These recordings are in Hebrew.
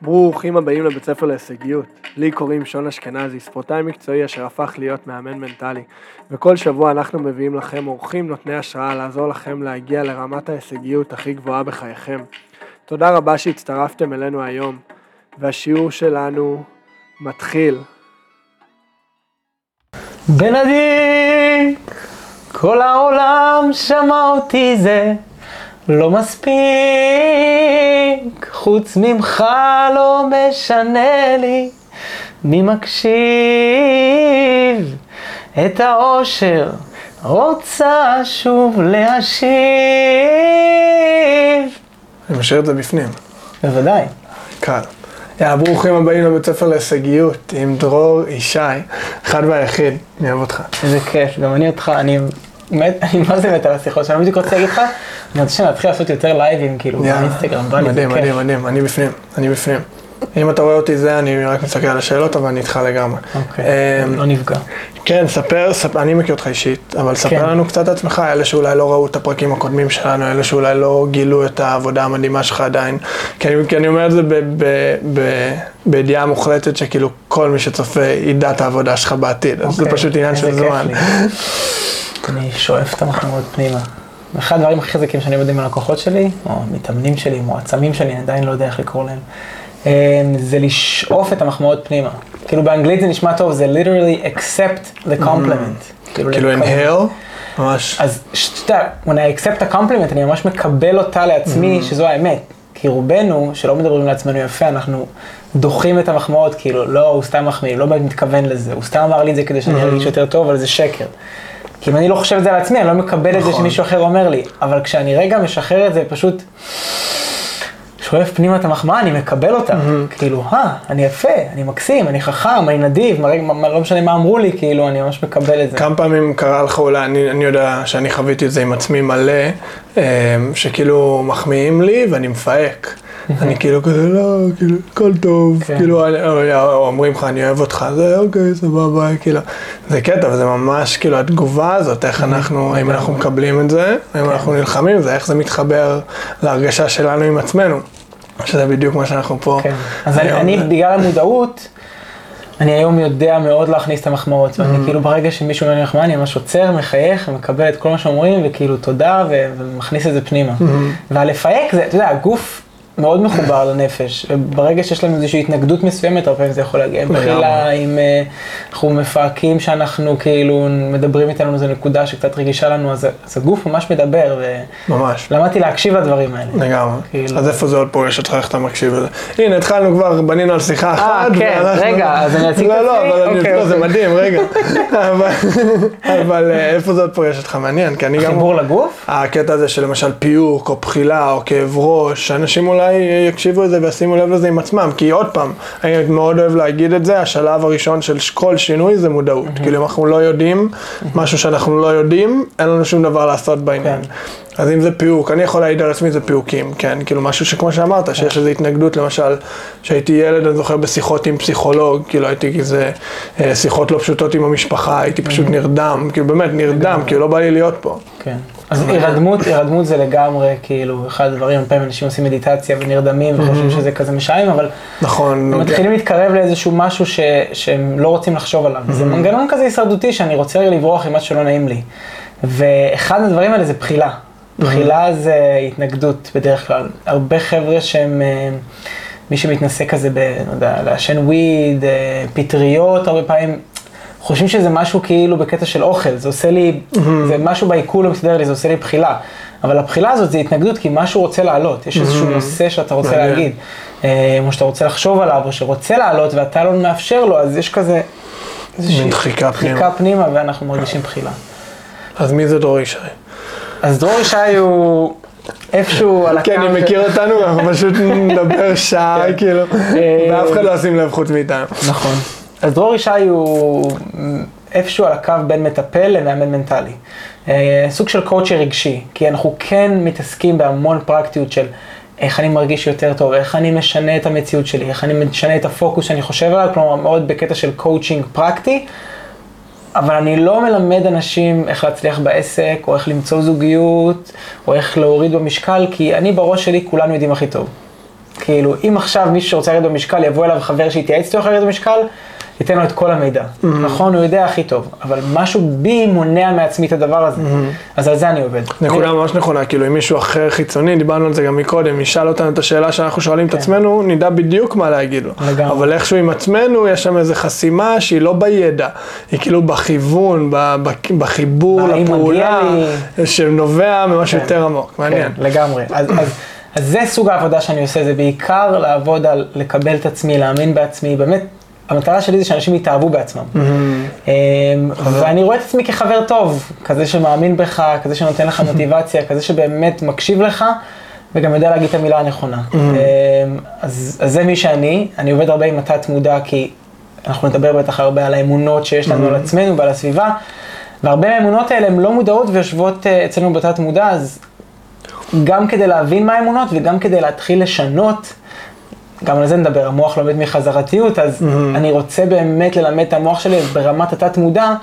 ברוכים הבאים לבית ספר להישגיות. לי קוראים שון אשכנזי, ספורטאי מקצועי אשר הפך להיות מאמן מנטלי. וכל שבוע אנחנו מביאים לכם אורחים נותני השראה לעזור לכם להגיע לרמת ההישגיות הכי גבוהה בחייכם. תודה רבה שהצטרפתם אלינו היום, והשיעור שלנו מתחיל. בנדיק, כל העולם שמע אותי זה לא מספיק, חוץ ממך לא משנה לי מי מקשיב את האושר רוצה שוב להשיב. אני משאיר את זה בפנים. בוודאי. קל. יאללה, ברוכים הבאים לבית ספר להישגיות עם דרור ישי, אחד והיחיד, אני אוהב אותך. איזה כיף, גם אני אותך, אני מת, אני מה זה מת על השיחות שלנו, בדיוק רוצה להגיד לך, אני רוצה שנתחיל לעשות יותר לייבים, כאילו, באינסטגרם, בא לי, מדהים. מדהים, מדהים, אני בפנים, אני בפנים. אם אתה רואה אותי זה, אני רק מסתכל על השאלות, אבל אני איתך לגמרי. אוקיי, אמ, לא נפגע. כן, ספר, ספר, אני מכיר אותך אישית, אבל ספר כן. לנו קצת עצמך, אלה שאולי לא ראו את הפרקים הקודמים שלנו, אלה שאולי לא גילו את העבודה המדהימה שלך עדיין. כי אני, כי אני אומר את זה בידיעה מוחלטת, שכאילו כל מי שצופה ידע את העבודה שלך בעתיד, אז זה אוקיי, פשוט עניין של זמן. אני שואף את המחמאות פנימה. אחד הדברים הכי חזקים שאני עובד עם הלקוחות שלי, או מתאמנים שלי, מועצמים שלי, אני עדיין לא יודע איך לקרוא להם, אה, זה לשאוף את המחמאות פנימה. כאילו באנגלית זה נשמע טוב, זה literally accept the compliment. כאילו לקבל. inhale, ממש, אז שאתה when I accept a compliment, אני ממש מקבל אותה לעצמי, שזו האמת. כי רובנו, שלא מדברים לעצמנו יפה, אנחנו דוחים את המחמאות, כאילו, לא, הוא סתם מחמיא, לא באמת מתכוון לזה, הוא סתם אמר לי את זה כדי שאני ארגיש יותר טוב, אבל זה שקר. כי אם אני לא חושב את זה על עצמי, אני לא מקבל את זה נכון. שמישהו אחר אומר לי. אבל כשאני רגע משחרר את זה, פשוט שואף פנימה את המחמאה, אני מקבל אותה. כאילו, אה, אני יפה, אני מקסים, אני חכם, אני נדיב, מה- לא משנה מה אמרו לי, כאילו, אני ממש מקבל את זה. כמה פעמים קרה לך אולי, אני, אני יודע שאני חוויתי את זה עם עצמי מלא, אה, שכאילו מחמיאים לי ואני מפהק. אני כאילו כזה, לא, כאילו, הכל טוב, כן. כאילו, אומרים לך, אני אוהב אותך, זה אוקיי, סבבה, כאילו, זה קטע, וזה ממש, כאילו, התגובה הזאת, איך אנחנו, האם אנחנו מקבלים את זה, האם אנחנו נלחמים זה, איך זה מתחבר להרגשה שלנו עם עצמנו, שזה בדיוק מה שאנחנו פה. כן. אז אני, בגלל המודעות, אני היום יודע מאוד להכניס את המחמאות, ואני כאילו ברגע שמישהו אומר לי מחמאה, אני ממש עוצר, מחייך, ומקבל את כל מה שאומרים, וכאילו תודה, ו- ומכניס את זה פנימה. והלפהק זה, אתה יודע, הגוף מאוד מחובר לנפש, וברגע שיש לנו איזושהי התנגדות מסוימת, הרבה פעמים זה יכול להגיע עם. בחילה, עם, אה, אנחנו מפהקים שאנחנו כאילו מדברים איתנו איזו נקודה שקצת רגישה לנו, אז, אז הגוף ממש מדבר, ממש. ולמדתי להקשיב לדברים האלה. לגמרי. כאילו. אז איפה זה עוד פוגש אותך, איך אתה מקשיב לזה? הנה, התחלנו כבר, בנינו על שיחה אחת. כן, ואנחנו- רגע, אז אני אציג את לא, לא, עצמי? אבל אני- אוקיי, לא, זה אוקיי. מדהים, רגע. אבל- אה, איפה זה עוד פוגש אותך? מעניין, כי אני גם... חיבור לגוף? הקטע הזה של למשל פיוק, או בחילה, או כאב ראש, אנשים אולי יקשיבו לזה וישימו לב לזה עם עצמם, כי עוד פעם, אני מאוד אוהב להגיד את זה, השלב הראשון של כל שינוי זה מודעות. כאילו אם אנחנו לא יודעים, משהו שאנחנו לא יודעים, אין לנו שום דבר לעשות בעניין. אז אם זה פיוק, אני יכול להעיד על עצמי זה פיוקים, כן? כאילו משהו שכמו שאמרת, שיש איזו התנגדות, למשל, כשהייתי ילד, אני זוכר בשיחות עם פסיכולוג, כאילו הייתי כזה, אה, שיחות לא פשוטות עם המשפחה, הייתי פשוט נרדם, כאילו באמת נרדם, כאילו לא בא לי להיות פה. כן. אז הירדמות, הירדמות זה לגמרי, כאילו, אחד הדברים, הרבה פעמים אנשים עושים מדיטציה ונרדמים וחושבים שזה כזה משעמם, אבל נכון, הם נוגע. מתחילים להתקרב לאיזשהו משהו ש, שהם לא רוצים לחשוב עליו. זה מנגנון כזה הישרדותי שאני רוצה לברוח עם משהו שלא נעים לי. ואחד הדברים האלה זה בחילה. בחילה זה התנגדות בדרך כלל. הרבה חבר'ה שהם, אה, מי שמתנסה כזה ב, לא יודע, לעשן וויד, אה, פטריות, הרבה פעמים חושבים שזה משהו כאילו בקטע של אוכל, זה עושה לי, זה משהו בעיכול לא מסתדר לי, זה עושה לי בחילה. אבל הבחילה הזאת זה התנגדות, כי משהו רוצה לעלות, יש איזשהו נושא שאתה רוצה. להגיד, אה, או שאתה רוצה לחשוב עליו, או שרוצה לעלות ואתה לא מאפשר לו, אז יש כזה איזושהי דחיקה פנימה. דחיקה פנימה ואנחנו מרגישים בחילה. אז מי זה דרור ישי? אז דרור ישי הוא איפשהו על הקו. כן, אני מכיר אותנו, אנחנו פשוט נדבר שעה, כאילו, ואף אחד לא ישים לב חוץ מאיתנו. נכון. אז דרור ישי הוא איפשהו על הקו בין מטפל למאמן מנטלי. אה, סוג של קואוצ'ר רגשי, כי אנחנו כן מתעסקים בהמון פרקטיות של איך אני מרגיש יותר טוב, איך אני משנה את המציאות שלי, איך אני משנה את הפוקוס שאני חושב עליו, כלומר מאוד בקטע של קואוצ'ינג פרקטי, אבל אני לא מלמד אנשים איך להצליח בעסק, או איך למצוא זוגיות, או איך להוריד במשקל, כי אני בראש שלי כולנו יודעים הכי טוב. כאילו, אם עכשיו מישהו שרוצה לרדת במשקל, יבוא אליו חבר שיתייעץ איתו איך לרדת במשקל, ייתן לו את כל המידע. נכון, הוא יודע הכי טוב, אבל משהו בי מונע מעצמי את הדבר הזה. אז על זה אני עובד. נקודה ממש נכונה, כאילו אם מישהו אחר חיצוני, דיברנו על זה גם מקודם, ישאל אותנו את השאלה שאנחנו שואלים את עצמנו, נדע בדיוק מה להגיד לו. כן. לגמרי. אבל איכשהו עם עצמנו, יש שם איזו חסימה שהיא לא בידע, היא כאילו בכיוון, בחיבור לפעולה, שנובע ממשהו כן. יותר עמוק, מעניין. כן, לגמרי. אז, אז, אז זה סוג העבודה שאני עושה, זה בעיקר לעבוד על לקבל את עצמי, להאמין בעצמי, באמת, המטרה שלי זה שאנשים יתאהבו בעצמם. אמ, ואני רואה את עצמי כחבר טוב, כזה שמאמין בך, כזה שנותן לך מוטיבציה, כזה שבאמת מקשיב לך, וגם יודע להגיד את המילה הנכונה. אמ, אז, אז זה מי שאני, אני עובד הרבה עם התת מודע, כי אנחנו נדבר בטח הרבה על האמונות שיש לנו על עצמנו ועל הסביבה, והרבה מהאמונות האלה הן לא מודעות ויושבות אה, אצלנו בתת מודע, אז גם כדי להבין מה האמונות וגם כדי להתחיל לשנות, גם על זה נדבר, המוח לומד מחזרתיות, אז אני רוצה באמת ללמד את המוח שלי, ברמת התת מודע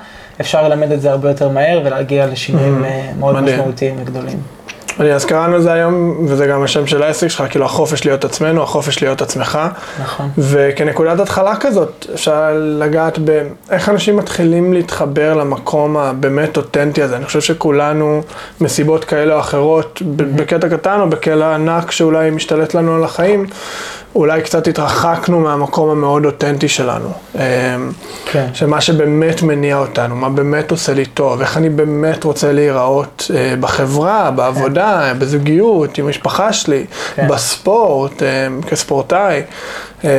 אפשר ללמד את זה הרבה יותר מהר ולהגיע לשינויים אה, מאוד מדהים. משמעותיים וגדולים. אני, אז קראנו לזה היום, וזה גם השם של העסק שלך, כאילו החופש להיות עצמנו, החופש להיות עצמך. נכון. וכנקודת התחלה כזאת, אפשר לגעת באיך אנשים מתחילים להתחבר למקום הבאמת אותנטי הזה. אני חושב שכולנו, מסיבות כאלה או אחרות, ב- בקטע קטן או בקטע ענק שאולי משתלט לנו על החיים, אולי קצת התרחקנו מהמקום המאוד אותנטי שלנו. אמ, כן. שמה שבאמת מניע אותנו, מה באמת עושה לי טוב, איך אני באמת רוצה להיראות אה, בחברה, בעבודה, בזוגיות, עם המשפחה שלי, כן. בספורט, אה, כספורטאי, אה,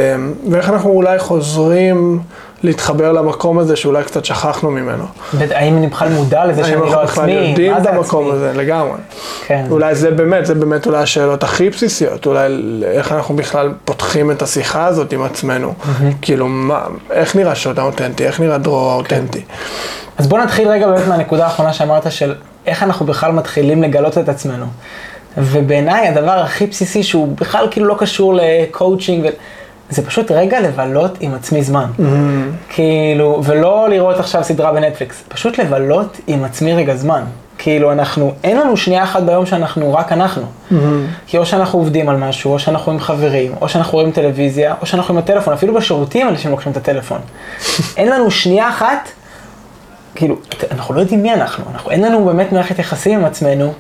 ואיך אנחנו אולי חוזרים להתחבר למקום הזה שאולי קצת שכחנו ממנו. האם אני בכלל מודע לזה שאני האם לא אנחנו בכלל עצמי? יודעים במקום עצמי? הזה, לגמרי. כן. אולי זה באמת, זה באמת אולי השאלות הכי בסיסיות, אולי איך אנחנו בכלל פותחים את השיחה הזאת עם עצמנו. כאילו, מה, איך נראה שוט האותנטי, איך נראה דרור האותנטי. אז בוא נתחיל רגע באמת מהנקודה האחרונה שאמרת של איך אנחנו בכלל מתחילים לגלות את עצמנו. ובעיניי הדבר הכי בסיסי שהוא בכלל כאילו לא קשור לקואוצ'ינג, ו... זה פשוט רגע לבלות עם עצמי זמן. כאילו, ולא לראות עכשיו סדרה בנטפליקס, פשוט לבלות עם עצמי רגע זמן. כאילו אנחנו, אין לנו שנייה אחת ביום שאנחנו רק אנחנו. כי או שאנחנו עובדים על משהו, או שאנחנו עם חברים, או שאנחנו רואים טלוויזיה, או שאנחנו עם הטלפון, אפילו בשירותים אנשים לוקחים את הטלפון. אין לנו שנייה אחת כאילו, אנחנו לא יודעים מי אנחנו, אנחנו אין לנו באמת מערכת יחסים עם עצמנו,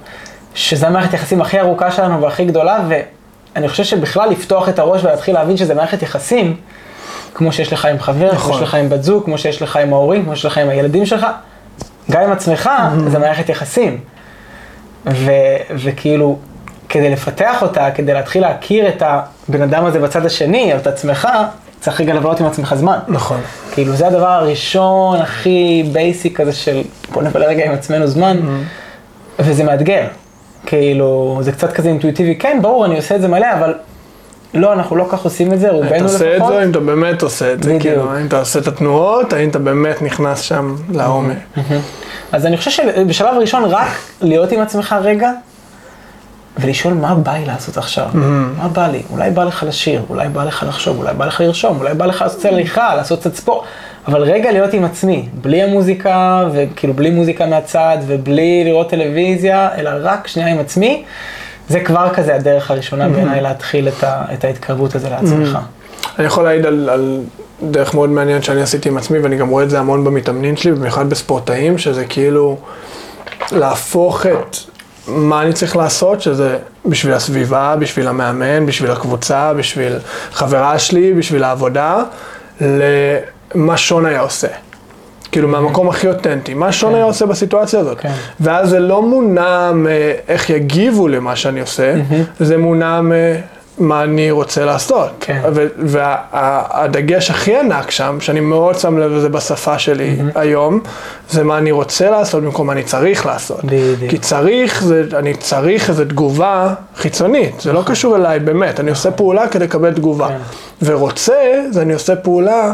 שזו המערכת היחסים הכי ארוכה שלנו והכי גדולה, ואני חושב שבכלל לפתוח את הראש ולהתחיל להבין שזה מערכת יחסים, כמו שיש לך עם חבר, נכון. כמו שיש לך עם בת זוג, כמו שיש לך עם ההורים, כמו שיש לך עם הילדים שלך, גם עם עצמך, זה מערכת יחסים. ו, וכאילו, כדי לפתח אותה, כדי להתחיל להכיר את הבן אדם הזה בצד השני, או את עצמך, צריך רגע לבלות עם עצמך זמן. נכון. כאילו זה הדבר הראשון הכי בייסיק כזה של בוא נבלה רגע עם עצמנו זמן, וזה מאתגר. כאילו, זה קצת כזה אינטואיטיבי, כן, ברור, אני עושה את זה מלא, אבל לא, אנחנו לא כך עושים את זה, רובנו אתה לפחות. עושה את זה, אם אתה באמת עושה את זה. כאילו, האם אתה עושה את התנועות, האם אתה באמת נכנס שם לעומק. אז אני חושב שבשלב ראשון רק להיות עם עצמך רגע, ולשאול מה בא לי לעשות עכשיו, מה בא לי, אולי בא לך לשיר, אולי בא לך לחשוב, אולי בא לך לרשום, אולי בא לך לעשות הליכה, לעשות קצת ספורט, אבל רגע להיות עם עצמי, בלי המוזיקה, וכאילו בלי מוזיקה מהצד, ובלי לראות טלוויזיה, אלא רק שנייה עם עצמי, זה כבר כזה הדרך הראשונה בעיניי להתחיל את, ה, את ההתקרבות הזו לעצמך. אני יכול להעיד על, על דרך מאוד מעניינת שאני עשיתי עם עצמי, ואני גם רואה את זה המון במתאמנים שלי, במיוחד בספורטאים, שזה כאילו להפוך את מה אני צריך לעשות, שזה בשביל הסביבה, בשביל המאמן, בשביל הקבוצה, בשביל חברה שלי, בשביל העבודה, למה שון היה עושה. כאילו מהמקום הכי אותנטי, מה שון היה עושה בסיטואציה הזאת. כן. ואז זה לא מונע מאיך יגיבו למה שאני עושה, זה מונע ממה אני רוצה לעשות. כן. והדגש הכי ענק שם, שאני מאוד שם לב לזה בשפה שלי היום, זה מה אני רוצה לעשות במקום מה אני צריך לעשות. בדיוק. כי צריך, זה, אני צריך איזו תגובה חיצונית, זה לא קשור אליי באמת, אני עושה פעולה כדי לקבל תגובה. כן. ורוצה, זה אני עושה פעולה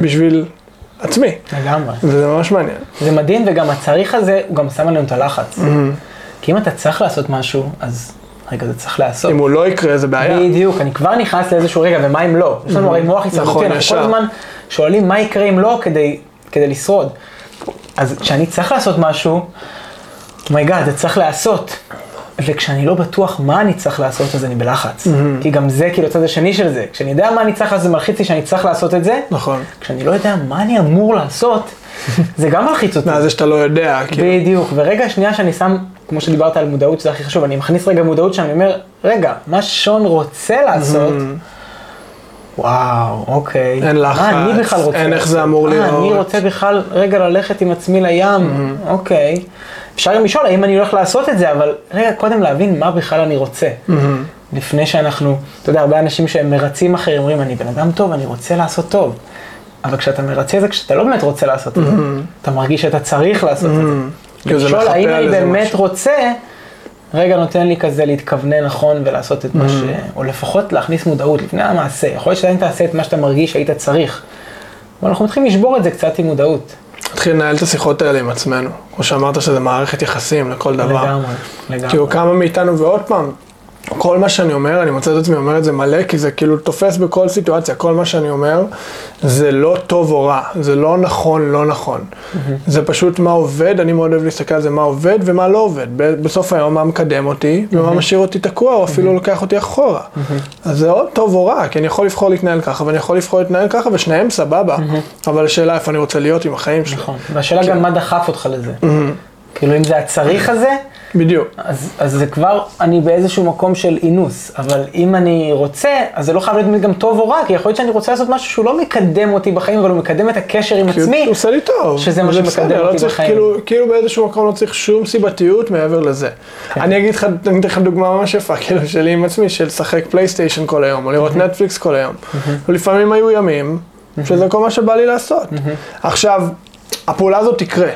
בשביל עצמי, לגמרי. וזה ממש מעניין. זה מדהים, וגם הצריך הזה, הוא גם שם עלינו את הלחץ. כי אם אתה צריך לעשות משהו, אז רגע, זה צריך להיעשות. אם הוא לא יקרה, זה בעיה. בדיוק, אני כבר נכנס לאיזשהו רגע, ומה אם לא? יש לנו הרי מוח הישרדותי, נכון, אנחנו. כל הזמן שואלים מה יקרה אם לא כדי, כדי לשרוד. אז כשאני צריך לעשות משהו, oh my god, זה צריך להיעשות. וכשאני לא בטוח מה אני צריך לעשות, אז אני בלחץ. כי גם זה כאילו הצד השני של זה. כשאני יודע מה אני צריך, אז זה מלחיץ לי שאני צריך לעשות את זה. נכון. כשאני לא יודע מה אני אמור לעשות, זה גם מלחיץ אותי. מה זה שאתה לא יודע, כאילו. בדיוק, ורגע שנייה שאני שם, כמו שדיברת על מודעות, שזה הכי חשוב, אני מכניס רגע מודעות שאני אומר, רגע, מה שון רוצה לעשות, וואו, אוקיי. אין לחץ, מה אני בכלל רוצה אין איך זה אמור אה, אני להיות. רוצה בכלל רגע ללכת עם עצמי לים, אוקיי. אפשר גם לשאול האם אני הולך לעשות את זה, אבל רגע, קודם להבין מה בכלל אני רוצה. לפני שאנחנו, אתה יודע, הרבה אנשים שהם מרצים אחרים, אומרים, אני בן אדם טוב, אני רוצה לעשות טוב. אבל כשאתה מרצה זה, כשאתה לא באמת רוצה לעשות את זה, אתה מרגיש שאתה צריך לעשות את זה. זה לשאול האם אני באמת. רוצה, רגע נותן לי כזה להתכוונן נכון ולעשות את מה ש... או לפחות להכניס מודעות לפני המעשה. יכול להיות שעדיין תעשה את מה שאתה מרגיש שהיית צריך. אבל אנחנו מתחילים לשבור את זה קצת עם מודעות. נתחיל לנהל את השיחות האלה עם עצמנו. כמו שאמרת שזה מערכת יחסים לכל דבר. לגמרי, לגמרי. כאילו כמה מאיתנו, ועוד פעם, כל מה שאני אומר, אני מוצא את עצמי אומר את זה מלא, כי זה כאילו תופס בכל סיטואציה, כל מה שאני אומר, זה לא טוב או רע, זה לא נכון, לא נכון. זה פשוט מה עובד, אני מאוד אוהב להסתכל על זה מה עובד ומה לא עובד. בסוף היום מה מקדם אותי, ומה משאיר אותי תקוע, או אפילו לוקח אותי אחורה. אז זה או טוב או רע, כי אני יכול לבחור להתנהל ככה, ואני יכול לבחור להתנהל ככה, ושניהם סבבה, אבל השאלה איפה אני רוצה להיות עם החיים שלי. נכון. והשאלה גם מה דחף אותך לזה. כאילו אם זה הצריך הזה, בדיוק. אז, אז זה כבר, אני באיזשהו מקום של אינוס, אבל אם אני רוצה, אז זה לא חייב להיות גם טוב או רע, כי יכול להיות שאני רוצה לעשות משהו שהוא לא מקדם אותי בחיים, אבל הוא מקדם את הקשר עם עצמי. הוא עושה לי טוב. שזה מה שמקדם בסדר, לא אותי צריך, בחיים. כאילו, כאילו באיזשהו מקום לא צריך שום סיבתיות מעבר לזה. כן. אני אגיד לך, אני אתן לך דוגמה ממש יפה, כאילו, שלי עם עצמי, של לשחק PlayStation כל היום, או לראות נטפליקס כל היום. ולפעמים היו ימים, שזה כל מה שבא לי לעשות. עכשיו, הפעולה הזאת תקרה.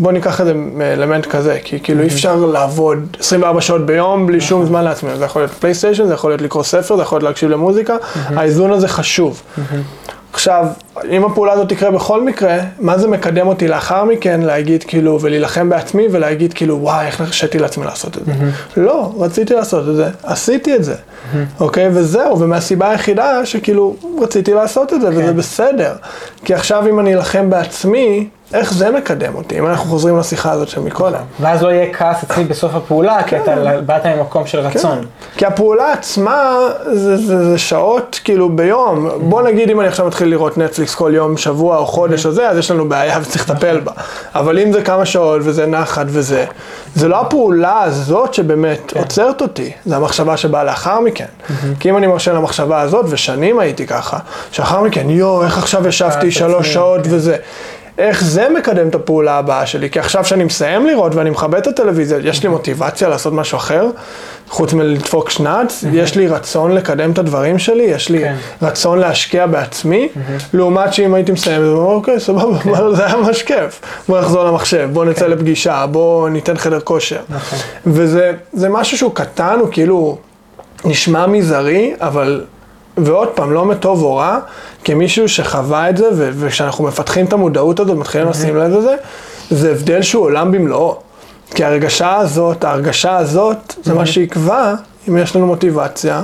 בוא ניקח איזה אלמנט כזה, כי כאילו אי אפשר לעבוד 24 שעות ביום בלי שום זמן לעצמנו. זה יכול להיות PlayStation, זה יכול להיות לקרוא ספר, זה יכול להיות להקשיב למוזיקה, האיזון הזה חשוב. עכשיו, אם הפעולה הזאת תקרה בכל מקרה, מה זה מקדם אותי לאחר מכן להגיד כאילו, ולהילחם בעצמי ולהגיד כאילו, וואי, איך הרשיתי לעצמי לעשות את זה. לא, רציתי לעשות את זה, עשיתי את זה, אוקיי? וזהו, ומהסיבה היחידה שכאילו, רציתי לעשות את זה, וזה בסדר. כי עכשיו אם אני אלחם בעצמי, איך זה מקדם אותי? אם אנחנו חוזרים לשיחה הזאת של מקודם. ואז לא יהיה כעס עצמי בסוף הפעולה, כי אתה באת ממקום של רצון. כן. כי הפעולה עצמה זה, זה, זה שעות כאילו ביום. בוא נגיד אם אני עכשיו מתחיל לראות נטפליקס כל יום, שבוע או חודש או זה, אז יש לנו בעיה וצריך לטפל בה. אבל אם זה כמה שעות וזה נחת וזה, זה לא הפעולה הזאת שבאמת עוצרת אותי, זה המחשבה שבאה לאחר מכן. כי אם אני מרשה למחשבה הזאת, ושנים הייתי ככה, שאחר מכן, יואו, איך עכשיו ישבתי את שלוש שעות וזה. איך זה מקדם את הפעולה הבאה שלי? כי עכשיו שאני מסיים לראות ואני מכבה את הטלוויזיה, יש לי מוטיבציה לעשות משהו אחר, חוץ מלדפוק שנץ, יש לי רצון לקדם את הדברים שלי, יש לי כן. רצון להשקיע בעצמי, לעומת שאם הייתי מסיים, זה אומר, אוקיי, סבבה, אבל זה היה ממש כיף. בוא נחזור למחשב, בוא נצא לפגישה, בוא ניתן חדר כושר. וזה זה משהו שהוא קטן, הוא כאילו נשמע מזערי, אבל... ועוד פעם, לא מטוב או רע, כמישהו שחווה את זה, ו- וכשאנחנו מפתחים את המודעות הזאת, מתחילים לשים לב לזה, זה הבדל שהוא עולם במלואו. כי הרגשה הזאת, ההרגשה הזאת, זה מה שיקבע אם יש לנו מוטיבציה,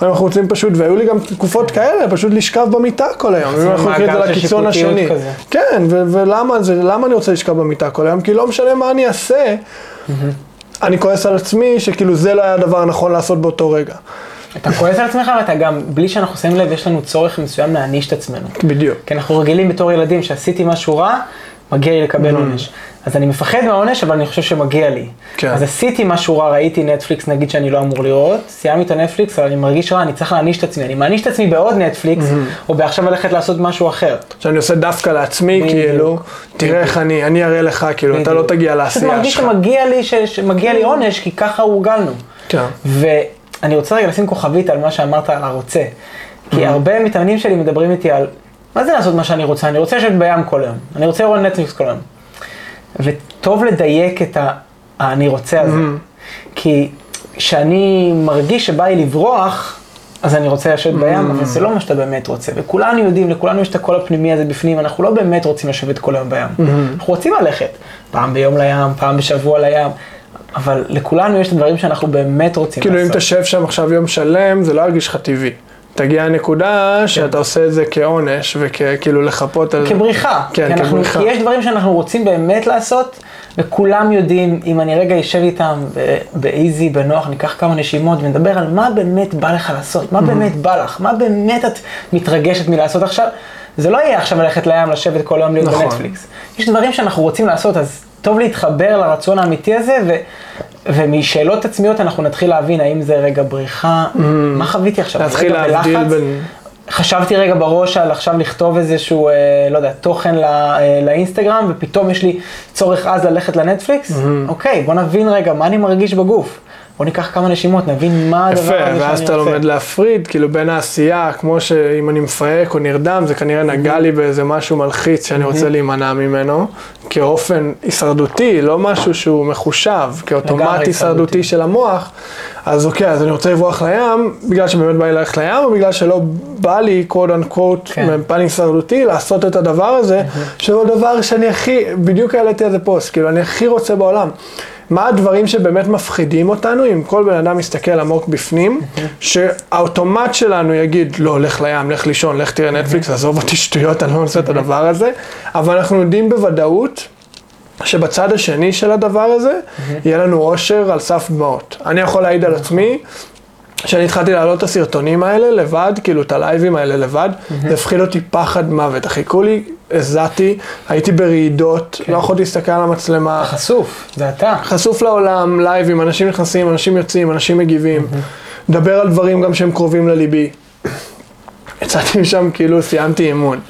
או אם אנחנו רוצים פשוט, והיו לי גם תקופות כאלה, פשוט לשכב במיטה כל היום, אם אנחנו לוקחים את זה לקיצון השני. כזה. כן, ו- ולמה זה, למה אני רוצה לשכב במיטה כל היום? כי לא משנה מה אני אעשה, אני כועס על עצמי שכאילו זה לא היה הדבר הנכון לעשות באותו רגע. אתה כועס על עצמך ואתה גם, בלי שאנחנו שמים לב, יש לנו צורך מסוים להעניש את עצמנו. בדיוק. כי אנחנו רגילים בתור ילדים שעשיתי משהו רע, מגיע לי לקבל עונש. אז אני מפחד מהעונש, אבל אני חושב שמגיע לי. כן. אז עשיתי משהו רע, ראיתי נטפליקס, נגיד שאני לא אמור לראות, סיימתי את הנטפליקס, אבל אני מרגיש רע, אני צריך להעניש את עצמי. אני מעניש את עצמי בעוד נטפליקס, או בעכשיו ללכת לעשות משהו אחר. שאני עושה דווקא לעצמי, בדיוק. כאילו, תראה איך אני, אני אראה לך, כאילו, אתה לא. תגיע לעשייה מרגיש שלך. שמגיע לי, ש- שמגיע לי עונש, כי ככה הורגלנו. כן. ואני רוצה רגע לשים כוכבית על מה שאמרת על הרוצה. כי הרבה מתאמנים שלי מדברים איתי על, מה זה לעשות מה שאני רוצה? אני רוצה לשבת בים כל היום. אני רוצה לראות נטפליקס כל היום. וטוב לדייק את ה"אני רוצה" הזה. כי כשאני מרגיש שבא לי לברוח, אז אני רוצה לשבת בים, אבל זה לא מה שאתה באמת רוצה. וכולנו יודעים, לכולנו יש את הקול הפנימי הזה בפנים, אנחנו לא באמת רוצים לשבת כל היום בים. אנחנו רוצים ללכת פעם ביום לים, פעם בשבוע לים, אבל לכולנו יש את הדברים שאנחנו באמת רוצים כאילו, אם לעשות. תשב שם עכשיו יום שלם, זה לא ירגיש לך טבעי. תגיע הנקודה שאתה עושה את זה כעונש וכאילו לחפות על. כבריחה. כן, כי אנחנו- כבריחה. כי יש דברים שאנחנו רוצים באמת לעשות, וכולם יודעים, אם אני רגע אשב איתם באיזי, בנוח, ניקח כמה נשימות ונדבר על מה באמת בא לך לעשות, מה באמת בא לך, מה באמת את מתרגשת מלעשות עכשיו. זה לא יהיה עכשיו ללכת לים, לשבת כל היום להיות נכון. בנטפליקס. יש דברים שאנחנו רוצים לעשות, אז טוב להתחבר לרצון האמיתי הזה, ו... ומשאלות עצמיות אנחנו נתחיל להבין האם זה רגע בריחה, מה חוויתי עכשיו, להתחיל להבדיל? בין... חשבתי רגע בראש על עכשיו לכתוב איזשהו, אה, לא יודע, תוכן לא, אה, לאינסטגרם, ופתאום יש לי צורך אז ללכת לנטפליקס? אוקיי, בוא נבין רגע מה אני מרגיש בגוף. בוא ניקח כמה נשימות, נבין מה הדבר יפה, הזה שאני רוצה. ואז אתה לומד להפריד, כאילו בין העשייה, כמו שאם אני מפהק או נרדם, זה כנראה נגע לי באיזה משהו מלחיץ שאני רוצה להימנע ממנו, כאופן הישרדותי, לא משהו שהוא מחושב, כאוטומט הישרדותי. של המוח, אז אוקיי, אז אני רוצה לברוח לים, בגלל שבאמת בא לי ללכת לים, או בגלל שלא בא לי, קוד אנקוט, כן. מפן הישרדותי, לעשות את הדבר הזה, שהוא הדבר שאני הכי, בדיוק העליתי על זה פוסט, כאילו, אני הכי רוצה בעולם. מה הדברים שבאמת מפחידים אותנו, אם כל בן אדם מסתכל עמוק בפנים, שהאוטומט שלנו יגיד, לא, לך לים, לך לישון, לך תראה נטפליקס, עזוב אותי שטויות, אני לא עושה את הדבר הזה, אבל אנחנו יודעים בוודאות שבצד השני של הדבר הזה, יהיה לנו אושר על סף דמעות. אני יכול להעיד על עצמי, כשאני התחלתי להעלות את הסרטונים האלה לבד, כאילו את הלייבים האלה לבד, זה הפחיד אותי פחד מוות. חיכו לי, הזעתי, הייתי ברעידות, לא יכולתי להסתכל על המצלמה. חשוף, זה אתה. חשוף לעולם, לייבים, אנשים נכנסים, אנשים יוצאים, אנשים מגיבים, מדבר על דברים גם שהם קרובים לליבי. יצאתי משם כאילו סיימתי אימון.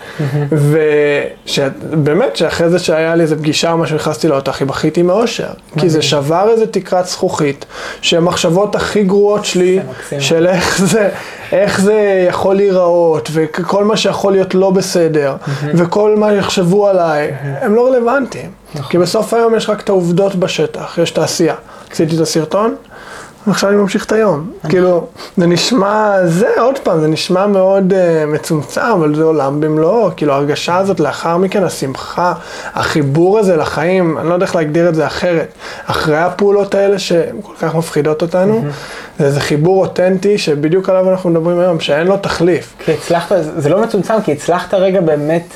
ובאמת שאחרי זה שהיה לי איזה פגישה או משהו, נכנסתי לאותה, הכי בכיתי מאושר. כי זה שבר איזה תקרת זכוכית, שהמחשבות הכי גרועות שלי. של איך זה, איך זה יכול להיראות, וכל מה שיכול להיות לא בסדר, וכל מה יחשבו עליי, הם לא רלוונטיים. כי בסוף היום יש רק את העובדות בשטח, יש את העשייה. עשיתי את הסרטון, ועכשיו אני ממשיך את היום. כאילו, זה נשמע, זה עוד פעם, זה נשמע מאוד uh, מצומצם, אבל זה עולם במלואו. כאילו, ההרגשה הזאת לאחר מכן, השמחה, החיבור הזה לחיים, אני לא יודע איך להגדיר את זה אחרת. אחרי הפעולות האלה שהן כל כך מפחידות אותנו, זה איזה חיבור אותנטי שבדיוק עליו אנחנו מדברים היום, שאין לו תחליף. כי הצלחת, זה לא מצומצם, כי הצלחת רגע באמת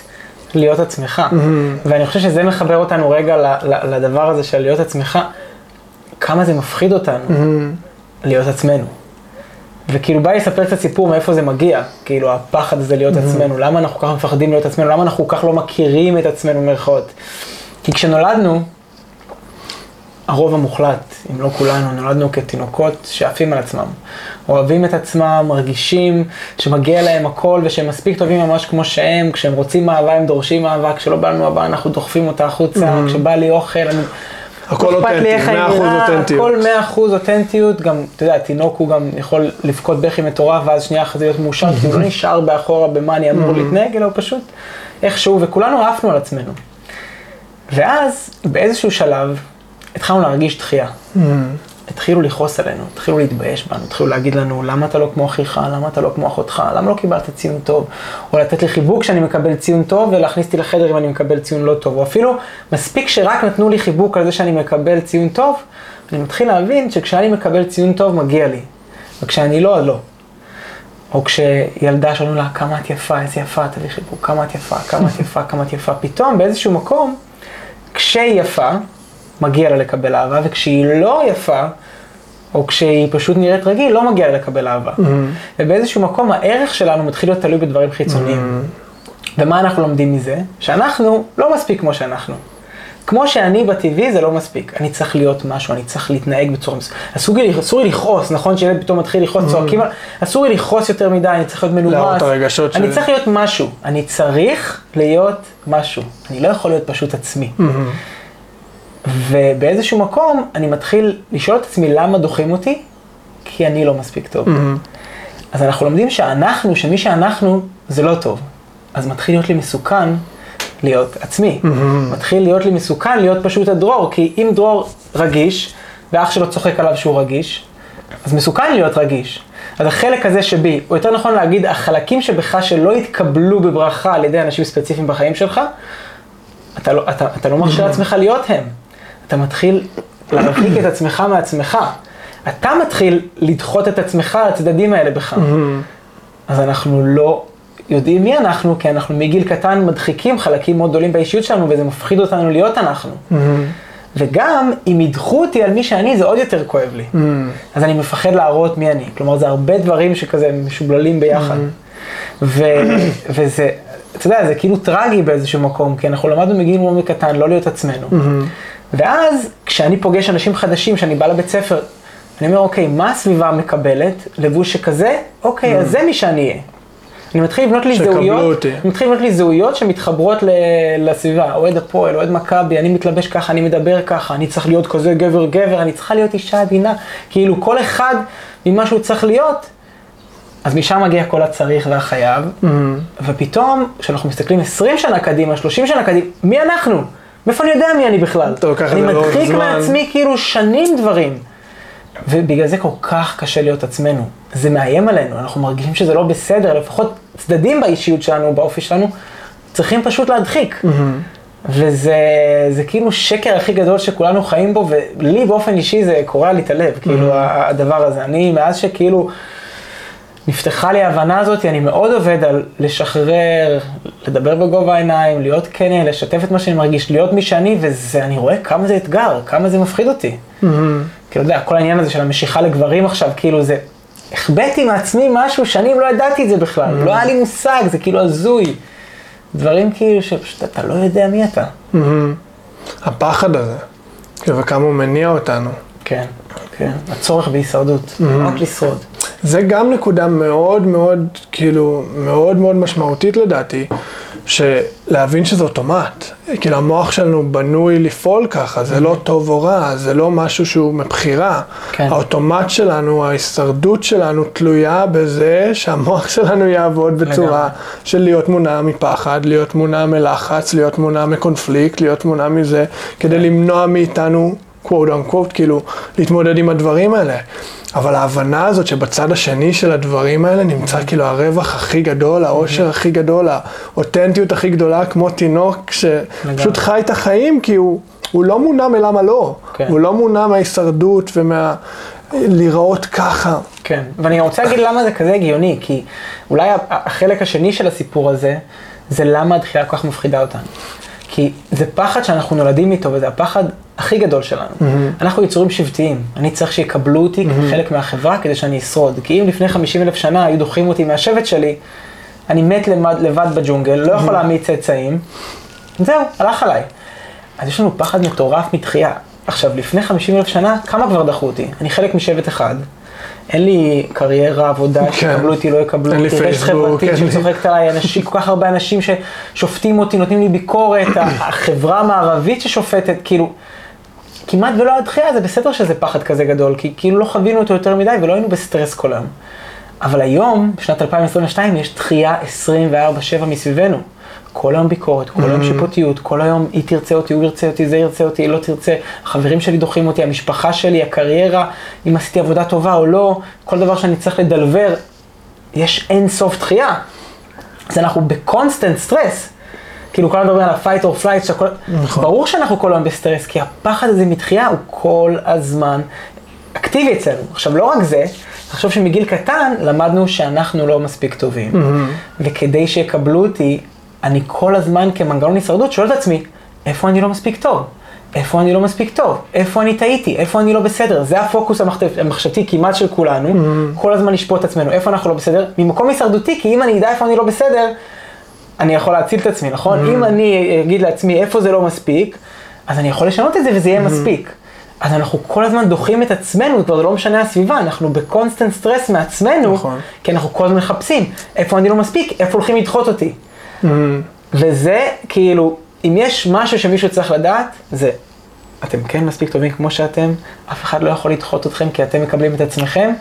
להיות עצמך. ואני חושב שזה מחבר אותנו רגע לדבר הזה של להיות עצמך, כמה זה מפחיד אותנו להיות עצמנו. וכאילו בא לי לספר קצת סיפור מאיפה זה מגיע, כאילו הפחד הזה להיות עצמנו, למה אנחנו כל כך מפחדים להיות עצמנו, למה אנחנו כך לא מכירים את עצמנו במרכאות. כי כשנולדנו, הרוב המוחלט, אם לא כולנו, נולדנו כתינוקות שעפים על עצמם. אוהבים את עצמם, מרגישים שמגיע להם הכל ושהם מספיק טובים ממש כמו שהם, כשהם רוצים אהבה הם דורשים אהבה, כשלא בא לנו אהבה אנחנו דוחפים אותה החוצה, כשבא לי אוכל, אני... הכל אותנטי, איך אני 100% נראה, אותנטיות. הכל 100% אותנטיות, גם, אתה יודע, תינוק הוא גם יכול לבכות בכי מטורף, ואז שנייה אחרי זה להיות מאושר, כי הוא לא נשאר באחורה במה אני אמור להתנהג, אלא הוא פשוט איכשהו, וכולנו עפנו על עצמנו. ואז, באיזשהו שלב, התחלנו להרגיש דחייה. התחילו לכעוס עלינו, התחילו להתבייש בנו, התחילו להגיד לנו, למה אתה לא כמו אחיך, למה אתה לא כמו אחותך, למה לא קיבלת ציון טוב, או לתת לי חיבוק כשאני מקבל ציון טוב ולהכניס אותי לחדר אם אני מקבל ציון לא טוב, או אפילו מספיק שרק נתנו לי חיבוק על זה שאני מקבל ציון טוב, אני מתחיל להבין שכשאני מקבל ציון טוב מגיע לי, וכשאני לא, אז לא. או כשילדה שאומרים לה, כמה את יפה, איזה יפה, תביא חיבוק, כמה את יפה, כמה את יפה, כמה את יפה, פתאום באיזשהו מקום, כשהיא יפה, מגיע לה לקבל אהבה, וכשהיא לא יפה, או כשהיא פשוט נראית רגיל, לא מגיע לה לקבל אהבה. ובאיזשהו מקום הערך שלנו מתחיל להיות תלוי בדברים חיצוניים. ומה אנחנו לומדים מזה? שאנחנו לא מספיק כמו שאנחנו. כמו שאני בטבעי זה לא מספיק, אני צריך להיות משהו, אני צריך להתנהג בצורה מסוימת. אסור לי, אסור לי לכעוס, נכון שילד פתאום מתחיל לכעוס, צועקים, עליו, אסור לי לכעוס יותר מדי, אני צריך להיות מנומס. להראות את הרגשות אני שלי. צריך להיות משהו, אני צריך להיות משהו, אני לא יכול להיות פשוט עצמי. ובאיזשהו מקום אני מתחיל לשאול את עצמי למה דוחים אותי, כי אני לא מספיק טוב. אז אנחנו לומדים שאנחנו, שמי שאנחנו זה לא טוב. אז מתחיל להיות לי מסוכן להיות עצמי. מתחיל להיות לי מסוכן להיות פשוט הדרור, כי אם דרור רגיש, ואח שלו צוחק עליו שהוא רגיש, אז מסוכן להיות רגיש. אז החלק הזה שבי, או יותר נכון להגיד, החלקים שבך שלא התקבלו בברכה על ידי אנשים ספציפיים בחיים שלך, אתה לא, אתה, אתה לא מרשה לעצמך להיות הם. אתה מתחיל להרחיק את עצמך מעצמך. אתה מתחיל לדחות את עצמך לצדדים האלה בך. אז אנחנו לא יודעים מי אנחנו, כי אנחנו מגיל קטן מדחיקים חלקים מאוד גדולים באישיות שלנו, וזה מפחיד אותנו להיות אנחנו. וגם, אם ידחו אותי על מי שאני, זה עוד יותר כואב לי. אז אני מפחד להראות מי אני. כלומר, זה הרבה דברים שכזה משובללים ביחד. ו- וזה, אתה יודע, זה כאילו טרגי באיזשהו מקום, כי אנחנו למדנו מגיל מאוד קטן לא להיות עצמנו. ואז, כשאני פוגש אנשים חדשים, כשאני בא לבית ספר, אני אומר, אוקיי, מה הסביבה מקבלת? לבוש שכזה? אוקיי, אז זה מי שאני אהיה. אני מתחיל לבנות לי זהויות. אני מתחיל לבנות לי זהויות שמתחברות ל- לסביבה, אוהד הפועל, אוהד מכבי, אני מתלבש ככה, אני מדבר ככה, אני צריך להיות כזה גבר גבר, אני צריכה להיות אישה עדינה, כאילו כל אחד ממה שהוא צריך להיות, אז משם מגיע כל הצריך והחייב, ופתאום, כשאנחנו מסתכלים 20 שנה קדימה, 30 שנה קדימה, מי אנחנו? מאיפה אני יודע מי אני בכלל? את אני זה לאורך מדחיק זמן. מעצמי כאילו שנים דברים. ובגלל זה כל כך קשה להיות עצמנו. זה מאיים עלינו, אנחנו מרגישים שזה לא בסדר, לפחות צדדים באישיות שלנו, באופי שלנו, צריכים פשוט להדחיק. וזה זה כאילו שקר הכי גדול שכולנו חיים בו, ולי באופן אישי זה קורע לי את הלב, כאילו ה- הדבר הזה. אני, מאז שכאילו נפתחה לי ההבנה הזאת, אני מאוד עובד על לשחרר, לדבר בגובה העיניים, להיות כן, לשתף את מה שאני מרגיש, להיות מי שאני, ואני רואה כמה זה אתגר, כמה זה מפחיד אותי. כאילו, אתה יודע, כל העניין הזה של המשיכה לגברים עכשיו, כאילו זה, החבאתי מעצמי משהו, שנים לא ידעתי את זה בכלל, לא היה לי מושג, זה כאילו הזוי. דברים כאילו שפשוט אתה לא יודע מי אתה. הפחד הזה, כאילו, וכמה הוא מניע אותנו. כן, כן, הצורך בהישרדות, רק לשרוד. זה גם נקודה מאוד מאוד, כאילו, מאוד מאוד משמעותית לדעתי, שלהבין שזה אוטומט. כאילו, המוח שלנו בנוי לפעול ככה, זה לא טוב או רע, זה לא משהו שהוא מבחירה. כן. האוטומט שלנו, ההישרדות שלנו תלויה בזה שהמוח שלנו יעבוד בצורה לגמרי. של להיות מונע מפחד, להיות מונע מלחץ, להיות מונע מקונפליקט, להיות מונע מזה, כדי למנוע מאיתנו, quote unquote, כאילו, להתמודד עם הדברים האלה. אבל ההבנה הזאת שבצד השני של הדברים האלה נמצא כאילו הרווח הכי גדול, העושר הכי גדול, האותנטיות הכי גדולה, כמו תינוק שפשוט חי את החיים, כי הוא, הוא לא מונע מלמה לא. כן. הוא לא מונע מההישרדות ומה... להיראות ככה. כן, ואני רוצה להגיד למה זה כזה הגיוני, כי אולי החלק השני של הסיפור הזה, זה למה הדחייה כל כך מפחידה אותנו. כי זה פחד שאנחנו נולדים איתו, וזה הפחד הכי גדול שלנו. אנחנו יצורים שבטיים, אני צריך שיקבלו אותי כחלק מהחברה כדי שאני אשרוד. כי אם לפני 50 אלף שנה היו דוחים אותי מהשבט שלי, אני מת לבד, לבד בג'ונגל, לא יכול להעמיד צאצאים, זהו, הלך עליי. אז יש לנו פחד מטורף מתחייה. עכשיו, לפני 50 אלף שנה, כמה כבר דחו אותי? אני חלק משבט אחד. אין לי קריירה, עבודה, כן. שיקבלו אותי, לא יקבלו אותי, רשת חברתית לי- שצוחקת עליי, אנשים, כל כך הרבה אנשים ששופטים אותי, נותנים לי ביקורת, החברה המערבית ששופטת, כאילו, כמעט ולא הדחייה, זה בסדר שזה פחד כזה גדול, כי כאילו לא חווינו אותו יותר מדי ולא היינו בסטרס כל היום. אבל היום, בשנת 2022, יש דחייה 24/7 מסביבנו. כל היום ביקורת, כל היום שיפוטיות, כל היום היא תרצה אותי, הוא ירצה אותי, זה ירצה אותי, היא לא תרצה, החברים שלי דוחים אותי, המשפחה שלי, הקריירה, אם עשיתי עבודה טובה או לא, כל דבר שאני צריך ל deliver, יש אין סוף דחייה. אז אנחנו ב constant stress. כאילו כל הזמן מדברים על ה-fight or flight, שהכל... נכון. ברור שאנחנו כל היום בסטרס, כי הפחד הזה מדחייה הוא כל הזמן אקטיבי אצלנו. עכשיו, לא רק זה, תחשוב שמגיל קטן למדנו שאנחנו לא מספיק טובים. וכדי שיקבלו אותי, אני כל הזמן כמנגנון הישרדות שואל את עצמי, איפה אני לא מספיק טוב? איפה אני לא מספיק טוב? איפה אני טעיתי? איפה אני לא בסדר? זה הפוקוס המחשב- המחשבתי כמעט של כולנו, כל הזמן לשפוט את עצמנו, איפה אנחנו לא בסדר? ממקום הישרדותי, כי אם אני אדע איפה אני לא בסדר, אני יכול להציל את עצמי, נכון? אם אני אגיד לעצמי איפה זה לא מספיק, אז אני יכול לשנות את זה וזה יהיה מספיק. אז אנחנו כל הזמן דוחים את עצמנו, כבר לא משנה הסביבה, אנחנו ב constant stress מעצמנו, נכון. כי אנחנו כל הזמן מחפשים איפה אני לא מספיק, איפה הולכים לדחות אותי. וזה כאילו, אם יש משהו שמישהו צריך לדעת, זה אתם כן מספיק טובים כמו שאתם, אף אחד לא יכול לדחות אתכם כי אתם מקבלים את עצמכם.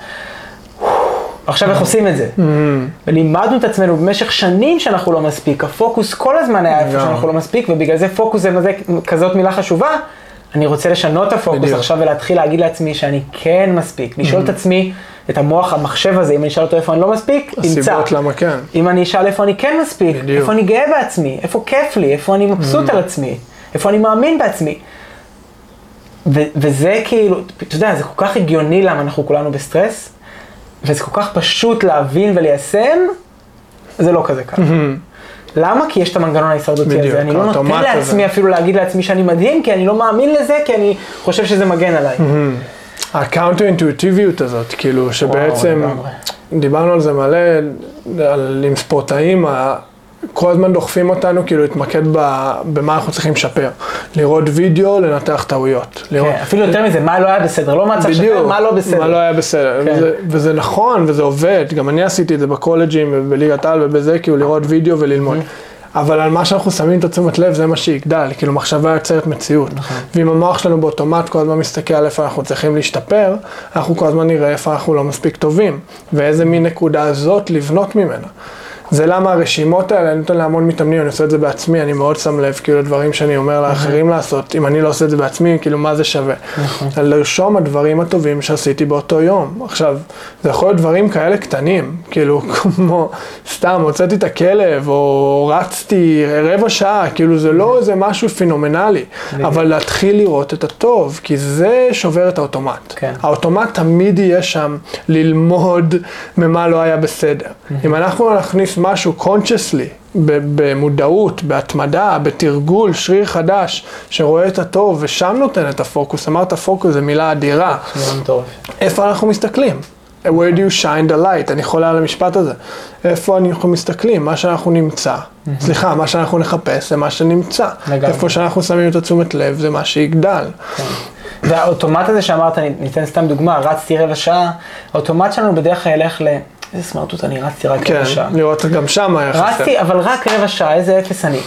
עכשיו איך עושים את זה? ולימדנו את עצמנו במשך שנים שאנחנו לא מספיק, הפוקוס כל הזמן היה איפה. שאנחנו לא מספיק, ובגלל זה פוקוס זה כזאת מילה חשובה. אני רוצה לשנות את הפוקוס. עכשיו ולהתחיל להגיד לעצמי שאני כן מספיק, לשאול את עצמי, את המוח, המחשב הזה, אם אני אשאל אותו איפה אני לא מספיק, ימצא. הסיבות למה כן. אם אני אשאל איפה אני כן מספיק, בדיוק. איפה אני גאה בעצמי, איפה כיף לי, איפה אני מבסוט על עצמי, איפה אני מאמין בעצמי. ו- וזה כאילו, אתה יודע, זה כל כך הגיוני למה אנחנו כולנו בסטרס, וזה כל כך פשוט להבין וליישם, זה לא כזה קל. למה? כי יש את המנגנון ההישרדותי הזה. אני לא נותן הזה. לעצמי אפילו להגיד לעצמי שאני מדהים, כי אני לא מאמין לזה, כי אני חושב שזה מגן עליי. ה counter אינטואיטיביות הזאת, כאילו, שבעצם. דיברנו על זה מלא, על, עם ספורטאים, כל הזמן דוחפים אותנו כאילו להתמקד ב, במה אנחנו צריכים לשפר. לראות וידאו, לנתח טעויות. לראות, כן, אפילו יותר מזה, מה לא היה בסדר, לא מה צריך לשפר, מה לא בסדר. מה לא היה בסדר. כן. וזה, וזה נכון, וזה עובד. גם אני עשיתי את זה בקולג'ים, ובליגת העל ובזה, כאילו לראות וידאו וללמוד. אבל על מה שאנחנו שמים את התשומת לב, זה מה שיגדל. כאילו מחשבה יוצרת מציאות. נכון. ואם המוח שלנו באוטומט כל הזמן מסתכל על איפה אנחנו צריכים להשתפר, אנחנו כל הזמן נראה איפה אנחנו לא מספיק טובים. ואיזה מין נקודה זאת לבנות ממנה. זה למה הרשימות האלה, אני נותן להמון מתאמנים, אני עושה את זה בעצמי, אני מאוד שם לב, כאילו, דברים שאני אומר לאחרים לעשות, אם אני לא עושה את זה בעצמי, כאילו, מה זה שווה? נכון. לרשום הדברים הטובים שעשיתי באותו יום. עכשיו, זה יכול להיות דברים כאלה קטנים, כאילו, כמו, סתם, הוצאתי את הכלב, או רצתי רבע שעה, כאילו, זה לא איזה משהו פenomenלי, אבל להתחיל לראות את הטוב, כי זה שובר את האוטומט. כן. האוטומט תמיד יהיה שם ללמוד ממה לא היה בסדר. אם אנחנו נכניס משהו consciously, במודעות, בהתמדה, בתרגול, שריר חדש, שרואה את הטוב ושם נותן את הפוקוס, אמרת פוקוס זו מילה אדירה, זה. איפה אנחנו מסתכלים? where do you shine the light? אני חולה על המשפט הזה. איפה אנחנו מסתכלים? מה שאנחנו נמצא, סליחה, מה שאנחנו נחפש זה מה שנמצא. לגמרי. איפה שאנחנו שמים את התשומת לב זה מה שיגדל. והאוטומט הזה שאמרת, ניתן סתם דוגמה, רצתי רבע שעה, האוטומט שלנו בדרך כלל ילך ל... איזה סמרטוט אני רצתי רק כן, רבע שעה. לראות גם שם היה חסר. רצתי, אבל רק רבע שעה, איזה אפס אני.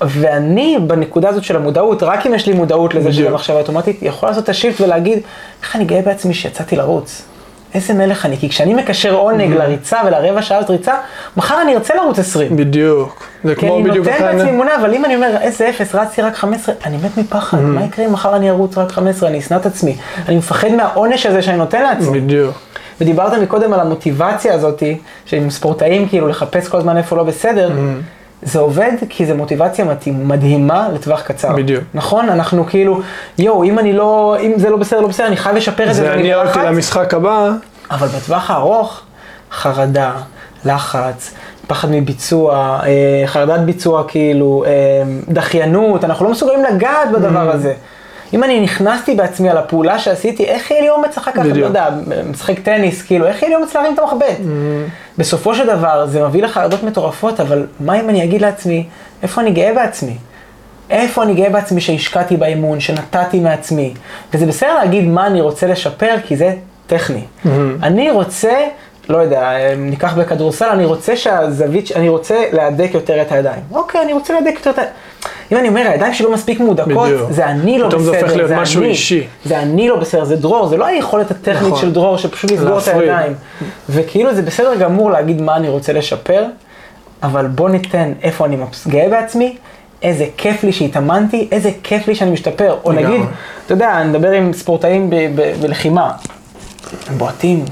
ואני, בנקודה הזאת של המודעות, רק אם יש לי מודעות לזה שזה. מחשבה אוטומטית, יכול לעשות את השיפט ולהגיד, איך אני גאה בעצמי שיצאתי לרוץ. איזה מלך אני, כי כשאני מקשר עונג לריצה ולרבע שעה הזאת ריצה, מחר אני ארצה לרוץ 20. בדיוק. זה כי כמו אני בדיוק נותן איך בעצמי אני- אמונה, אבל אם אני אומר, איזה אפס, רצתי רק 15, אני מת מפחד, Mm-hmm. מה יקרה אם מחר אני ארוץ רק 15, אני אשנא את עצמי. אני מפחד מהעונש הזה שאני נותן לעצמי. בדיוק. ודיברת מקודם על המוטיבציה הזאתי, שעם ספורטאים כאילו לחפש כל הזמן איפה לא בסדר, Mm-hmm. זה עובד כי זה מוטיבציה מדהימה לטווח קצר. בדיוק. נכון? אנחנו כאילו, יואו, אם אני לא, אם זה לא בסדר, לא בסדר, אני חייב לשפר את זה זה אני הלכתי. למשחק הבא, אבל בטווח הארוך, חרדה, לחץ, פחד מביצוע, אה, חרדת ביצוע כאילו, אה, דחיינות, אנחנו לא מסוגלים לגעת בדבר הזה. אם אני נכנסתי בעצמי על הפעולה שעשיתי, איך יהיה לי אומץ אחר כך, לא. יודע, משחק טניס, כאילו, איך יהיה לי אומץ להרים את המחבט? בסופו של דבר, זה מביא לחרדות מטורפות, אבל מה אם אני אגיד לעצמי, איפה אני גאה בעצמי? איפה אני גאה בעצמי שהשקעתי באימון, שנתתי מעצמי. וזה בסדר להגיד מה אני רוצה לשפר, כי זה טכני. אני רוצה, לא יודע, ניקח בכדורסל, אני רוצה שהזווית, אני רוצה להדק יותר את הידיים. אוקיי, אני רוצה להדק יותר את ה... אם אני אומר, הידיים שלי לא מספיק מהודקות, בדיוק. זה אני לא פתאום בסדר, זה הופך להיות משהו אני. אישי. זה אני לא בסדר, זה דרור, זה לא היכולת הטכנית נכון. של דרור, שפשוט לסגור את. הידיים. וכאילו זה בסדר גמור להגיד מה אני רוצה לשפר, אבל בוא ניתן איפה אני גאה בעצמי, איזה כיף לי שהתאמנתי, איזה כיף לי שאני משתפר. או. נגיד, אתה יודע, אני מדבר עם ספורטאים בלחימה, הם בועטים,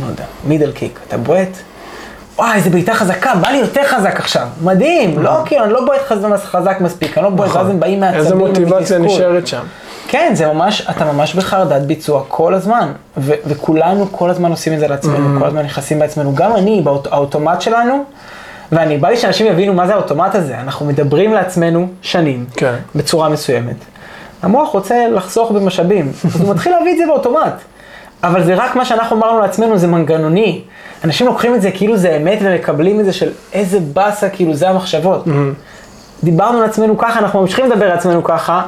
לא יודע, מידל קיק, אתה בועט, וואי, איזה בעיטה חזקה, בא לי יותר חזק עכשיו, מדהים, לא כאילו, אני לא בועט חז- חזק מספיק, אני לא בועט, ואז הם באים מעצבים נכון. איזה מוטיבציה. נשארת שם. כן, זה ממש, אתה ממש בחרדת ביצוע כל הזמן, ו- וכולנו כל הזמן עושים את זה לעצמנו, כל הזמן נכנסים בעצמנו, גם אני, האוטומט שלנו, ואני בא לי שאנשים יבינו מה זה האוטומט הזה, אנחנו מדברים לעצמנו שנים, כן. בצורה מסוימת. המוח רוצה לחסוך במשאבים, אז הוא מתחיל להביא את זה באוטומט. אבל זה רק מה שאנחנו אמרנו לעצמנו, זה מנגנוני. אנשים לוקחים את זה כאילו זה אמת ומקבלים את זה של איזה באסה, כאילו זה המחשבות. דיברנו לעצמנו ככה, אנחנו ממשיכים לדבר לעצמנו ככה,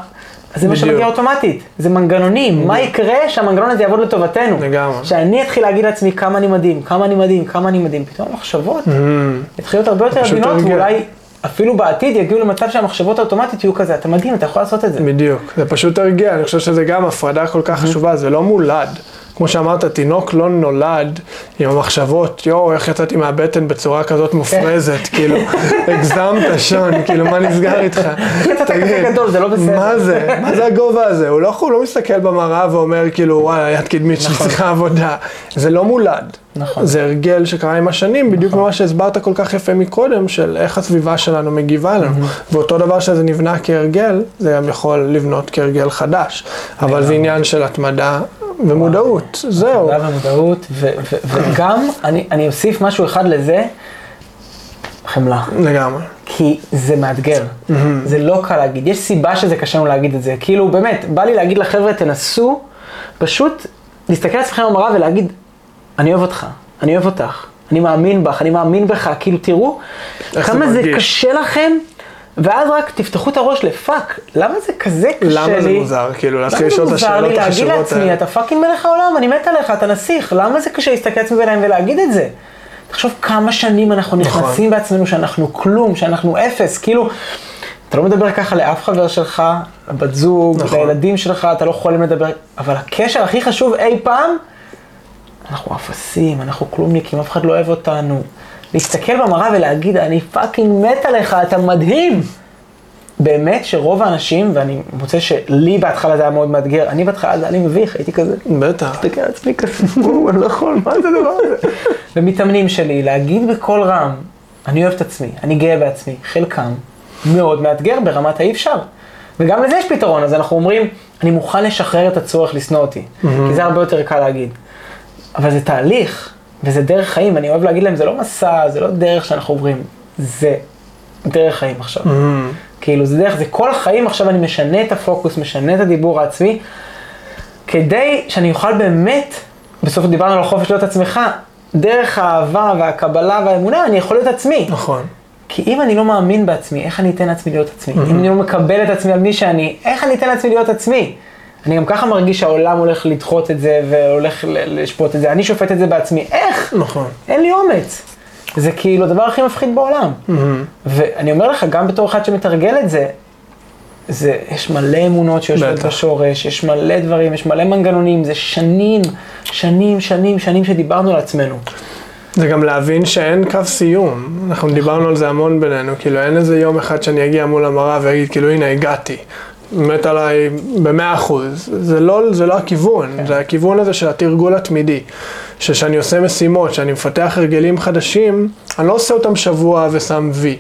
אז זה מה בדיוק. שמגיע אוטומטית. זה מנגנוני, מה יקרה שהמנגנון הזה יעבוד לטובתנו? לגמרי. שאני אתחיל להגיד לעצמי כמה אני מדהים, כמה אני מדהים, כמה אני מדהים, פתאום המחשבות יתחילו להיות הרבה יותר עדינות. ואולי אפילו בעתיד יגיעו למצב שהמחשבות האוטומטית יהיו כזה, אתה מדהים, אתה יכול לעשות את זה. בדיוק, זה פשוט הרגיע, אני חושב שזה גם הפרדה כל כך חשובה, זה לא מולד. כמו שאמרת, תינוק לא נולד עם המחשבות, יואו, איך יצאתי מהבטן בצורה כזאת מופרזת, כאילו, הגזמת שון, כאילו, מה נסגר איתך? כזה תגיד, גדול, זה לא בסדר. מה זה? מה זה הגובה הזה? הוא לא, הוא לא מסתכל במראה ואומר, כאילו, וואי, יד קדמית שלי צריכה עבודה. זה לא מולד. נכון. זה הרגל שקרה עם השנים, בדיוק מה שהסברת כל כך יפה מקודם, של איך הסביבה שלנו מגיבה לנו. ואותו דבר שזה נבנה כהרגל, זה גם יכול לבנות כהרגל חדש. אבל זה עניין של התמדה ומודעות, זהו. תודה ומודעות, ו- ו- וגם, אני, אני אוסיף משהו אחד לזה, חמלה. לגמרי. כי זה מאתגר, זה לא קל להגיד, יש סיבה שזה קשה לנו להגיד את זה, כאילו באמת, בא לי להגיד לחבר'ה, תנסו פשוט להסתכל על עצמכם במראה ולהגיד, אני אוהב אותך, אני אוהב אותך, אני מאמין בך, אני מאמין בך, כאילו תראו זה כמה זה מרגיש. קשה לכם, ואז רק תפתחו את הראש ל fuck, למה זה כזה קשה לי? למה זה מוזר? כאילו, להתחיל לשאול את למה זה מוזר השאלות לי להגיד החשובות לעצמי, האלה. אתה fucking מלך העולם, אני מת עליך, אתה נסיך, למה זה קשה להסתכל לעצמי בעיניים ולהגיד את זה? תחשוב כמה שנים אנחנו נכון. נכנסים בעצמנו שאנחנו כלום, שאנחנו אפס, כאילו, אתה לא מדבר ככה לאף חבר שלך, לבת זוג, נכון. לילדים שלך, אתה לא יכולים לדבר, אבל הקשר הכי חשוב אי פעם, אנחנו אפסים, אנחנו כלומניקים, אף אחד לא אוהב אותנו. להסתכל במראה ולהגיד, אני fucking מת עליך, אתה מדהים. באמת שרוב האנשים, ואני מוצא שלי בהתחלה זה היה מאוד מאתגר, אני בהתחלה זה היה לי מביך, הייתי כזה, בטח. מסתכל על עצמי כזה, "וואו, אני לא יכול, מה זה הדבר הזה? ומתאמנים שלי, להגיד בקול רם, אני אוהב את עצמי, אני גאה בעצמי, חלקם מאוד מאתגר ברמת האי אפשר. וגם לזה יש פתרון, אז אנחנו אומרים, אני מוכן לשחרר את הצורך לשנוא אותי, כי זה הרבה יותר קל להגיד. אבל זה תהליך, וזה דרך חיים, ואני אוהב להגיד להם, זה לא מסע, זה לא דרך שאנחנו עוברים, זה דרך חיים עכשיו. כאילו, זה דרך, זה כל החיים עכשיו אני משנה את הפוקוס, משנה את הדיבור העצמי, כדי שאני אוכל באמת, בסוף דיברנו על החופש להיות עצמך, דרך האהבה והקבלה והאמונה, אני יכול להיות עצמי. נכון. כי אם אני לא מאמין בעצמי, איך אני אתן לעצמי להיות עצמי? אם אני לא מקבל את עצמי על מי שאני, איך אני אתן לעצמי להיות עצמי? אני גם ככה מרגיש שהעולם הולך לדחות את זה והולך לשפוט את זה, אני שופט את זה בעצמי, איך? נכון. אין לי אומץ. זה כאילו הדבר הכי מפחיד בעולם. ואני אומר לך, גם בתור אחד שמתרגל את זה, זה, יש מלא אמונות שיושבות. בשורש, יש מלא דברים, יש מלא מנגנונים, זה שנים, שנים, שנים, שנים שדיברנו על עצמנו. זה גם להבין שאין קו סיום. אנחנו דיברנו על זה המון בינינו, כאילו אין איזה יום אחד שאני אגיע מול המראה ואגיד, כאילו הנה הגעתי. מת עליי במאה אחוז. זה לא, זה לא הכיוון, זה הכיוון הזה של התרגול התמידי. שכשאני עושה משימות, שאני מפתח הרגלים חדשים, אני לא עושה אותם שבוע ושם וי.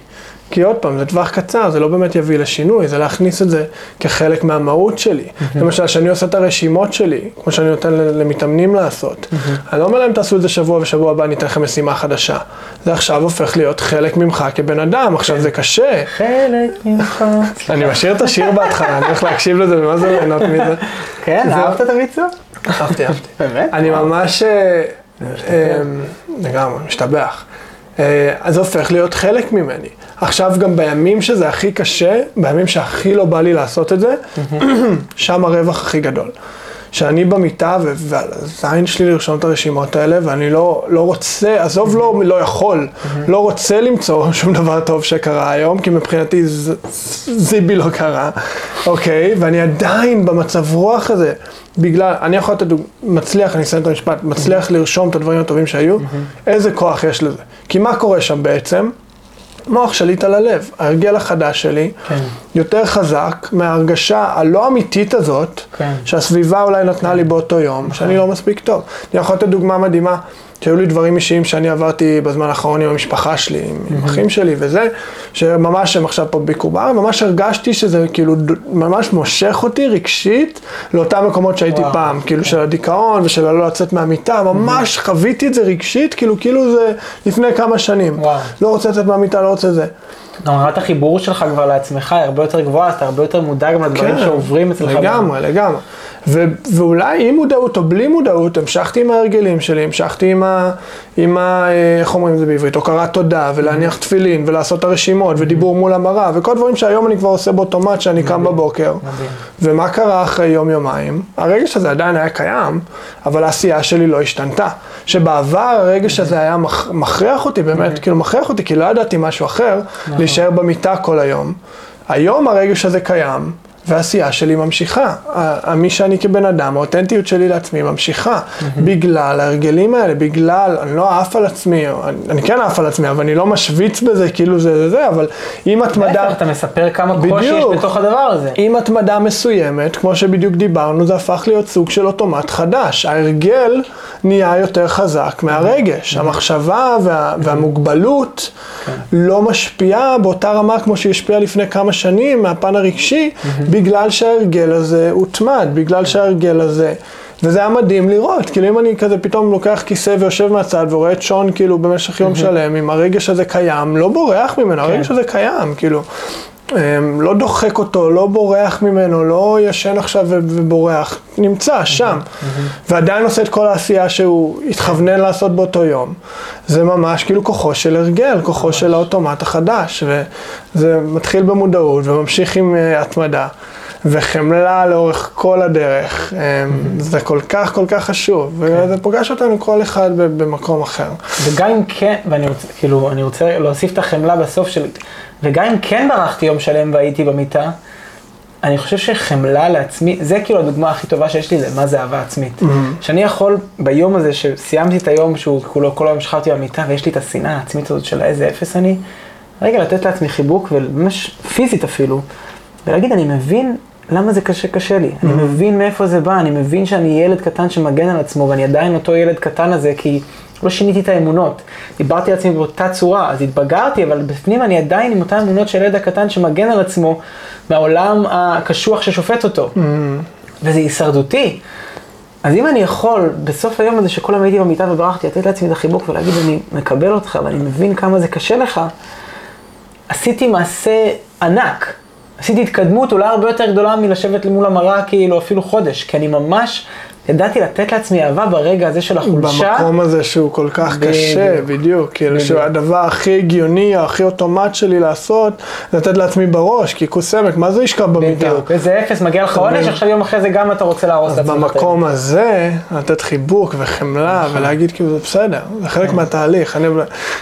כי עוד פעם, זה טווח קצר, זה לא באמת יביא לשינוי, זה להכניס את זה כחלק מהמהות שלי. למשל, כשאני עושה את הרשימות שלי, כמו שאני נותן למתאמנים לעשות, אני לא אומר להם תעשו את זה שבוע ושבוע הבא אני אתן לכם משימה חדשה. זה עכשיו הופך להיות חלק ממך כבן אדם, עכשיו זה קשה. חלק ממך. אני משאיר את השיר בהתחלה, אני הולך להקשיב לזה, ומה זה ליהנות מזה? כן, אהבת את הביצוע? אהבתי, אהבתי. באמת? אני ממש, אה, לגמרי, משתבח. אה, אז זה הופך להיות חלק ממני. עכשיו גם בימים שזה הכי קשה, בימים שהכי לא בא לי לעשות את זה, שם הרווח הכי גדול. שאני במיטה ו- ועל הזין שלי לרשום את הרשימות האלה, ואני לא, לא רוצה, עזוב לא, לא יכול, לא רוצה למצוא שום דבר טוב שקרה היום, כי מבחינתי ז- זיבי לא קרה, אוקיי? ואני עדיין במצב רוח הזה, בגלל, אני יכול לתת דוג- מצליח, אני אסיים את המשפט, מצליח לרשום את הדברים הטובים שהיו, איזה כוח יש לזה. כי מה קורה שם בעצם? מוח שליט על הלב. ההרגל החדש שלי כן. יותר חזק מההרגשה הלא אמיתית הזאת, כן. שהסביבה אולי נתנה לי באותו יום, שאני לא מספיק טוב. אני יכול לתת דוגמה מדהימה, שהיו לי דברים אישיים שאני עברתי בזמן האחרון עם המשפחה שלי, עם, עם אחים שלי וזה, שממש הם עכשיו פה בביקור בארץ, ממש הרגשתי שזה כאילו ממש מושך אותי רגשית לאותם מקומות שהייתי וואו. פעם, כאילו של הדיכאון ושל הלא לצאת מהמיטה, ממש חוויתי את זה רגשית, כאילו כאילו זה לפני כמה שנים. וואו. לא רוצה לצאת מהמיטה, לא רוצה זה. גם רמת החיבור שלך כבר לעצמך היא הרבה יותר גבוהה, אז אתה הרבה יותר מודע גם לדברים שעוברים אצלך. כן, לגמרי, לגמרי. ו- ואולי עם מודעות או בלי מודעות, המשכתי עם ההרגלים שלי, המשכתי עם ה... עם ה... אה, איך אומרים את זה בעברית? הוקרת תודה, ולהניח תפילין, ולעשות את הרשימות, ודיבור מול המראה, וכל דברים שהיום אני כבר עושה באוטומט כשאני קם בבוקר. מדהים. ומה קרה אחרי יום-יומיים? הרגש הזה עדיין היה קיים, אבל העשייה שלי לא השתנתה. שבעבר הרגש הזה היה מכ- מכריח אותי, באמת, כאילו מכריח אותי, כי לא ידעתי משהו אחר, להישאר במיטה כל היום. היום הרגש הזה קיים, והעשייה שלי ממשיכה. מי שאני כבן אדם, האותנטיות שלי לעצמי ממשיכה. בגלל ההרגלים האלה, בגלל, אני לא עף על עצמי, אני, אני כן עף על עצמי, אבל אני לא משוויץ בזה, כאילו זה זה זה, אבל אם התמדה... להפך, אתה מספר כמה קושי יש. בתוך הדבר הזה. עם התמדה מסוימת, כמו שבדיוק דיברנו, זה הפך להיות סוג של אוטומט חדש. ההרגל נהיה יותר חזק מהרגש. המחשבה וה, והמוגבלות לא משפיעה באותה רמה כמו שהיא השפיעה לפני כמה שנים מהפן הרגשי, בגלל שההרגל הזה הוטמד, בגלל שההרגל הזה וזה היה מדהים לראות, כאילו אם אני כזה פתאום לוקח כיסא ויושב מהצד ורואה את שון כאילו במשך יום שלם, אם הרגש הזה קיים, לא בורח ממנו, הרגש הזה קיים, כאילו. אמ, לא דוחק אותו, לא בורח ממנו, לא ישן עכשיו ובורח, נמצא שם, ועדיין עושה את כל העשייה שהוא התכוונן לעשות באותו יום. זה ממש כאילו כוחו של הרגל, כוחו של האוטומט החדש, וזה מתחיל במודעות וממשיך עם uh, התמדה. וחמלה לאורך כל הדרך, אמ, זה כל כך כל כך חשוב, וזה פוגש אותנו כל אחד במקום אחר. וגם אם כן, ואני רוצה, כאילו, אני רוצה להוסיף את החמלה בסוף של, וגם אם כן ברחתי יום שלם והייתי במיטה, אני חושב שחמלה לעצמי, זה כאילו הדוגמה הכי טובה שיש לי למה זה אהבה עצמית. שאני יכול ביום הזה שסיימתי את היום שהוא כולו כל היום שכבתי במיטה ויש לי את השנאה העצמית הזאת של איזה אפס אני, רגע לתת לעצמי חיבוק וממש פיזית אפילו, ולהגיד אני מבין למה זה קשה קשה לי, אני מבין מאיפה זה בא, אני מבין שאני ילד קטן שמגן על עצמו ואני עדיין אותו ילד קטן הזה כי לא שיניתי את האמונות. דיברתי על עצמי באותה צורה, אז התבגרתי, אבל בפנים אני עדיין עם אותן אמונות של ילד הקטן שמגן על עצמו מהעולם הקשוח ששופט אותו. וזה הישרדותי. אז אם אני יכול, בסוף היום הזה שכל היום הייתי במיטה וברחתי, לתת לעצמי את החיבוק ולהגיד, אני מקבל אותך ואני מבין כמה זה קשה לך, עשיתי מעשה ענק. עשיתי התקדמות אולי הרבה יותר גדולה מלשבת מול המראה כאילו אפילו חודש, כי אני ממש ידעתי לתת לעצמי אהבה ברגע הזה של החולשה. במקום הזה שהוא כל כך בדיוק. קשה, בדיוק, כאילו. שהדבר הכי הגיוני, הכי אוטומט שלי לעשות, לתת לעצמי בראש, כי כוס עמק, מה זה לשכב במיטה? בדיוק, איזה אפס, מגיע לך עונש, עכשיו יום אחרי זה גם אתה רוצה להרוס את עצמך. במקום הזה, לתת חיבוק וחמלה, נכון. ולהגיד כאילו זה בסדר, זה כן. חלק מהתהליך, אני,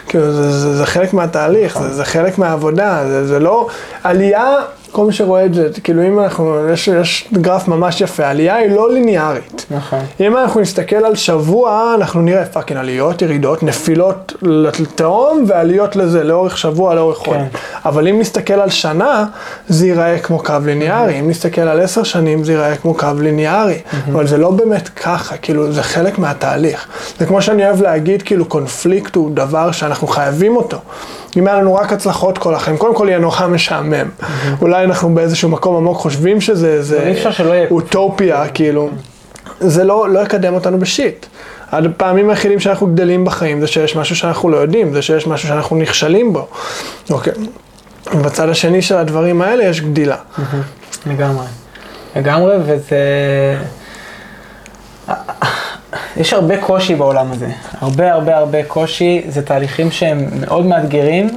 כאילו זה, זה, זה חלק מהתהליך, נכון. זה, זה חלק מהעבודה, זה, זה לא, עלייה, כל מי שרואה את זה, כאילו אם אנחנו, יש, יש גרף ממש יפה, עלייה היא לא ליניארית. נכון. אם אנחנו נסתכל על שבוע, אנחנו נראה fucking עליות, ירידות, נפילות לתהום ועליות לזה, לאורך שבוע, לאורך חודש. אבל אם נסתכל על שנה, זה ייראה כמו קו ליניארי. אם נסתכל על עשר שנים, זה ייראה כמו קו ליניארי. אבל זה לא באמת ככה, כאילו, זה חלק מהתהליך. זה כמו שאני אוהב להגיד, כאילו, קונפליקט הוא דבר שאנחנו חייבים אותו. אם היה לנו רק הצלחות כל החיים, קודם כל יהיה נורא משעמם. אולי אנחנו באיזשהו מקום עמוק חושבים שזה זה אי אפשר שלא יהיה. אוטופיה, כאילו. זה לא, לא יקדם אותנו בשיט. הפעמים היחידים שאנחנו גדלים בחיים זה שיש משהו שאנחנו לא יודעים, זה שיש משהו שאנחנו נכשלים בו. אוקיי. בצד השני של הדברים האלה יש גדילה. לגמרי. לגמרי, וזה... יש הרבה קושי בעולם הזה. הרבה הרבה הרבה קושי. זה תהליכים שהם מאוד מאתגרים,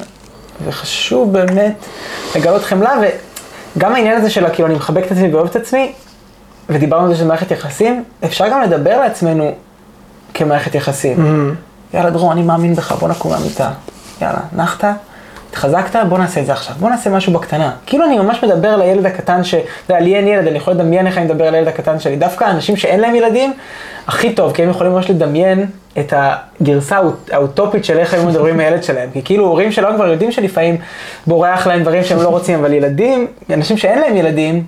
וחשוב באמת לגלות חמלה, וגם העניין הזה של כאילו אני מחבק את עצמי ואוהב את עצמי, ודיברנו על זה שזה מערכת יחסים, אפשר גם לדבר לעצמנו כמערכת יחסים. יאללה דרום, אני מאמין בך, בוא נקום מהמיטה. יאללה, נחת, התחזקת, בוא נעשה את זה עכשיו, בוא נעשה משהו בקטנה. כאילו אני ממש מדבר לילד הקטן ש... אתה יודע, לי אין ילד, אני יכול לדמיין איך אני מדבר לילד הקטן שלי. דווקא אנשים שאין להם ילדים, הכי טוב, כי הם יכולים ממש לדמיין את הגרסה האוט- האוטופית של איך היו מדברים עם הילד שלהם. כי כאילו הורים שלנו כבר יודעים שלפעמים בורח להם דברים שהם לא רוצים, אבל ילדים, אנשים שאין להם ילדים,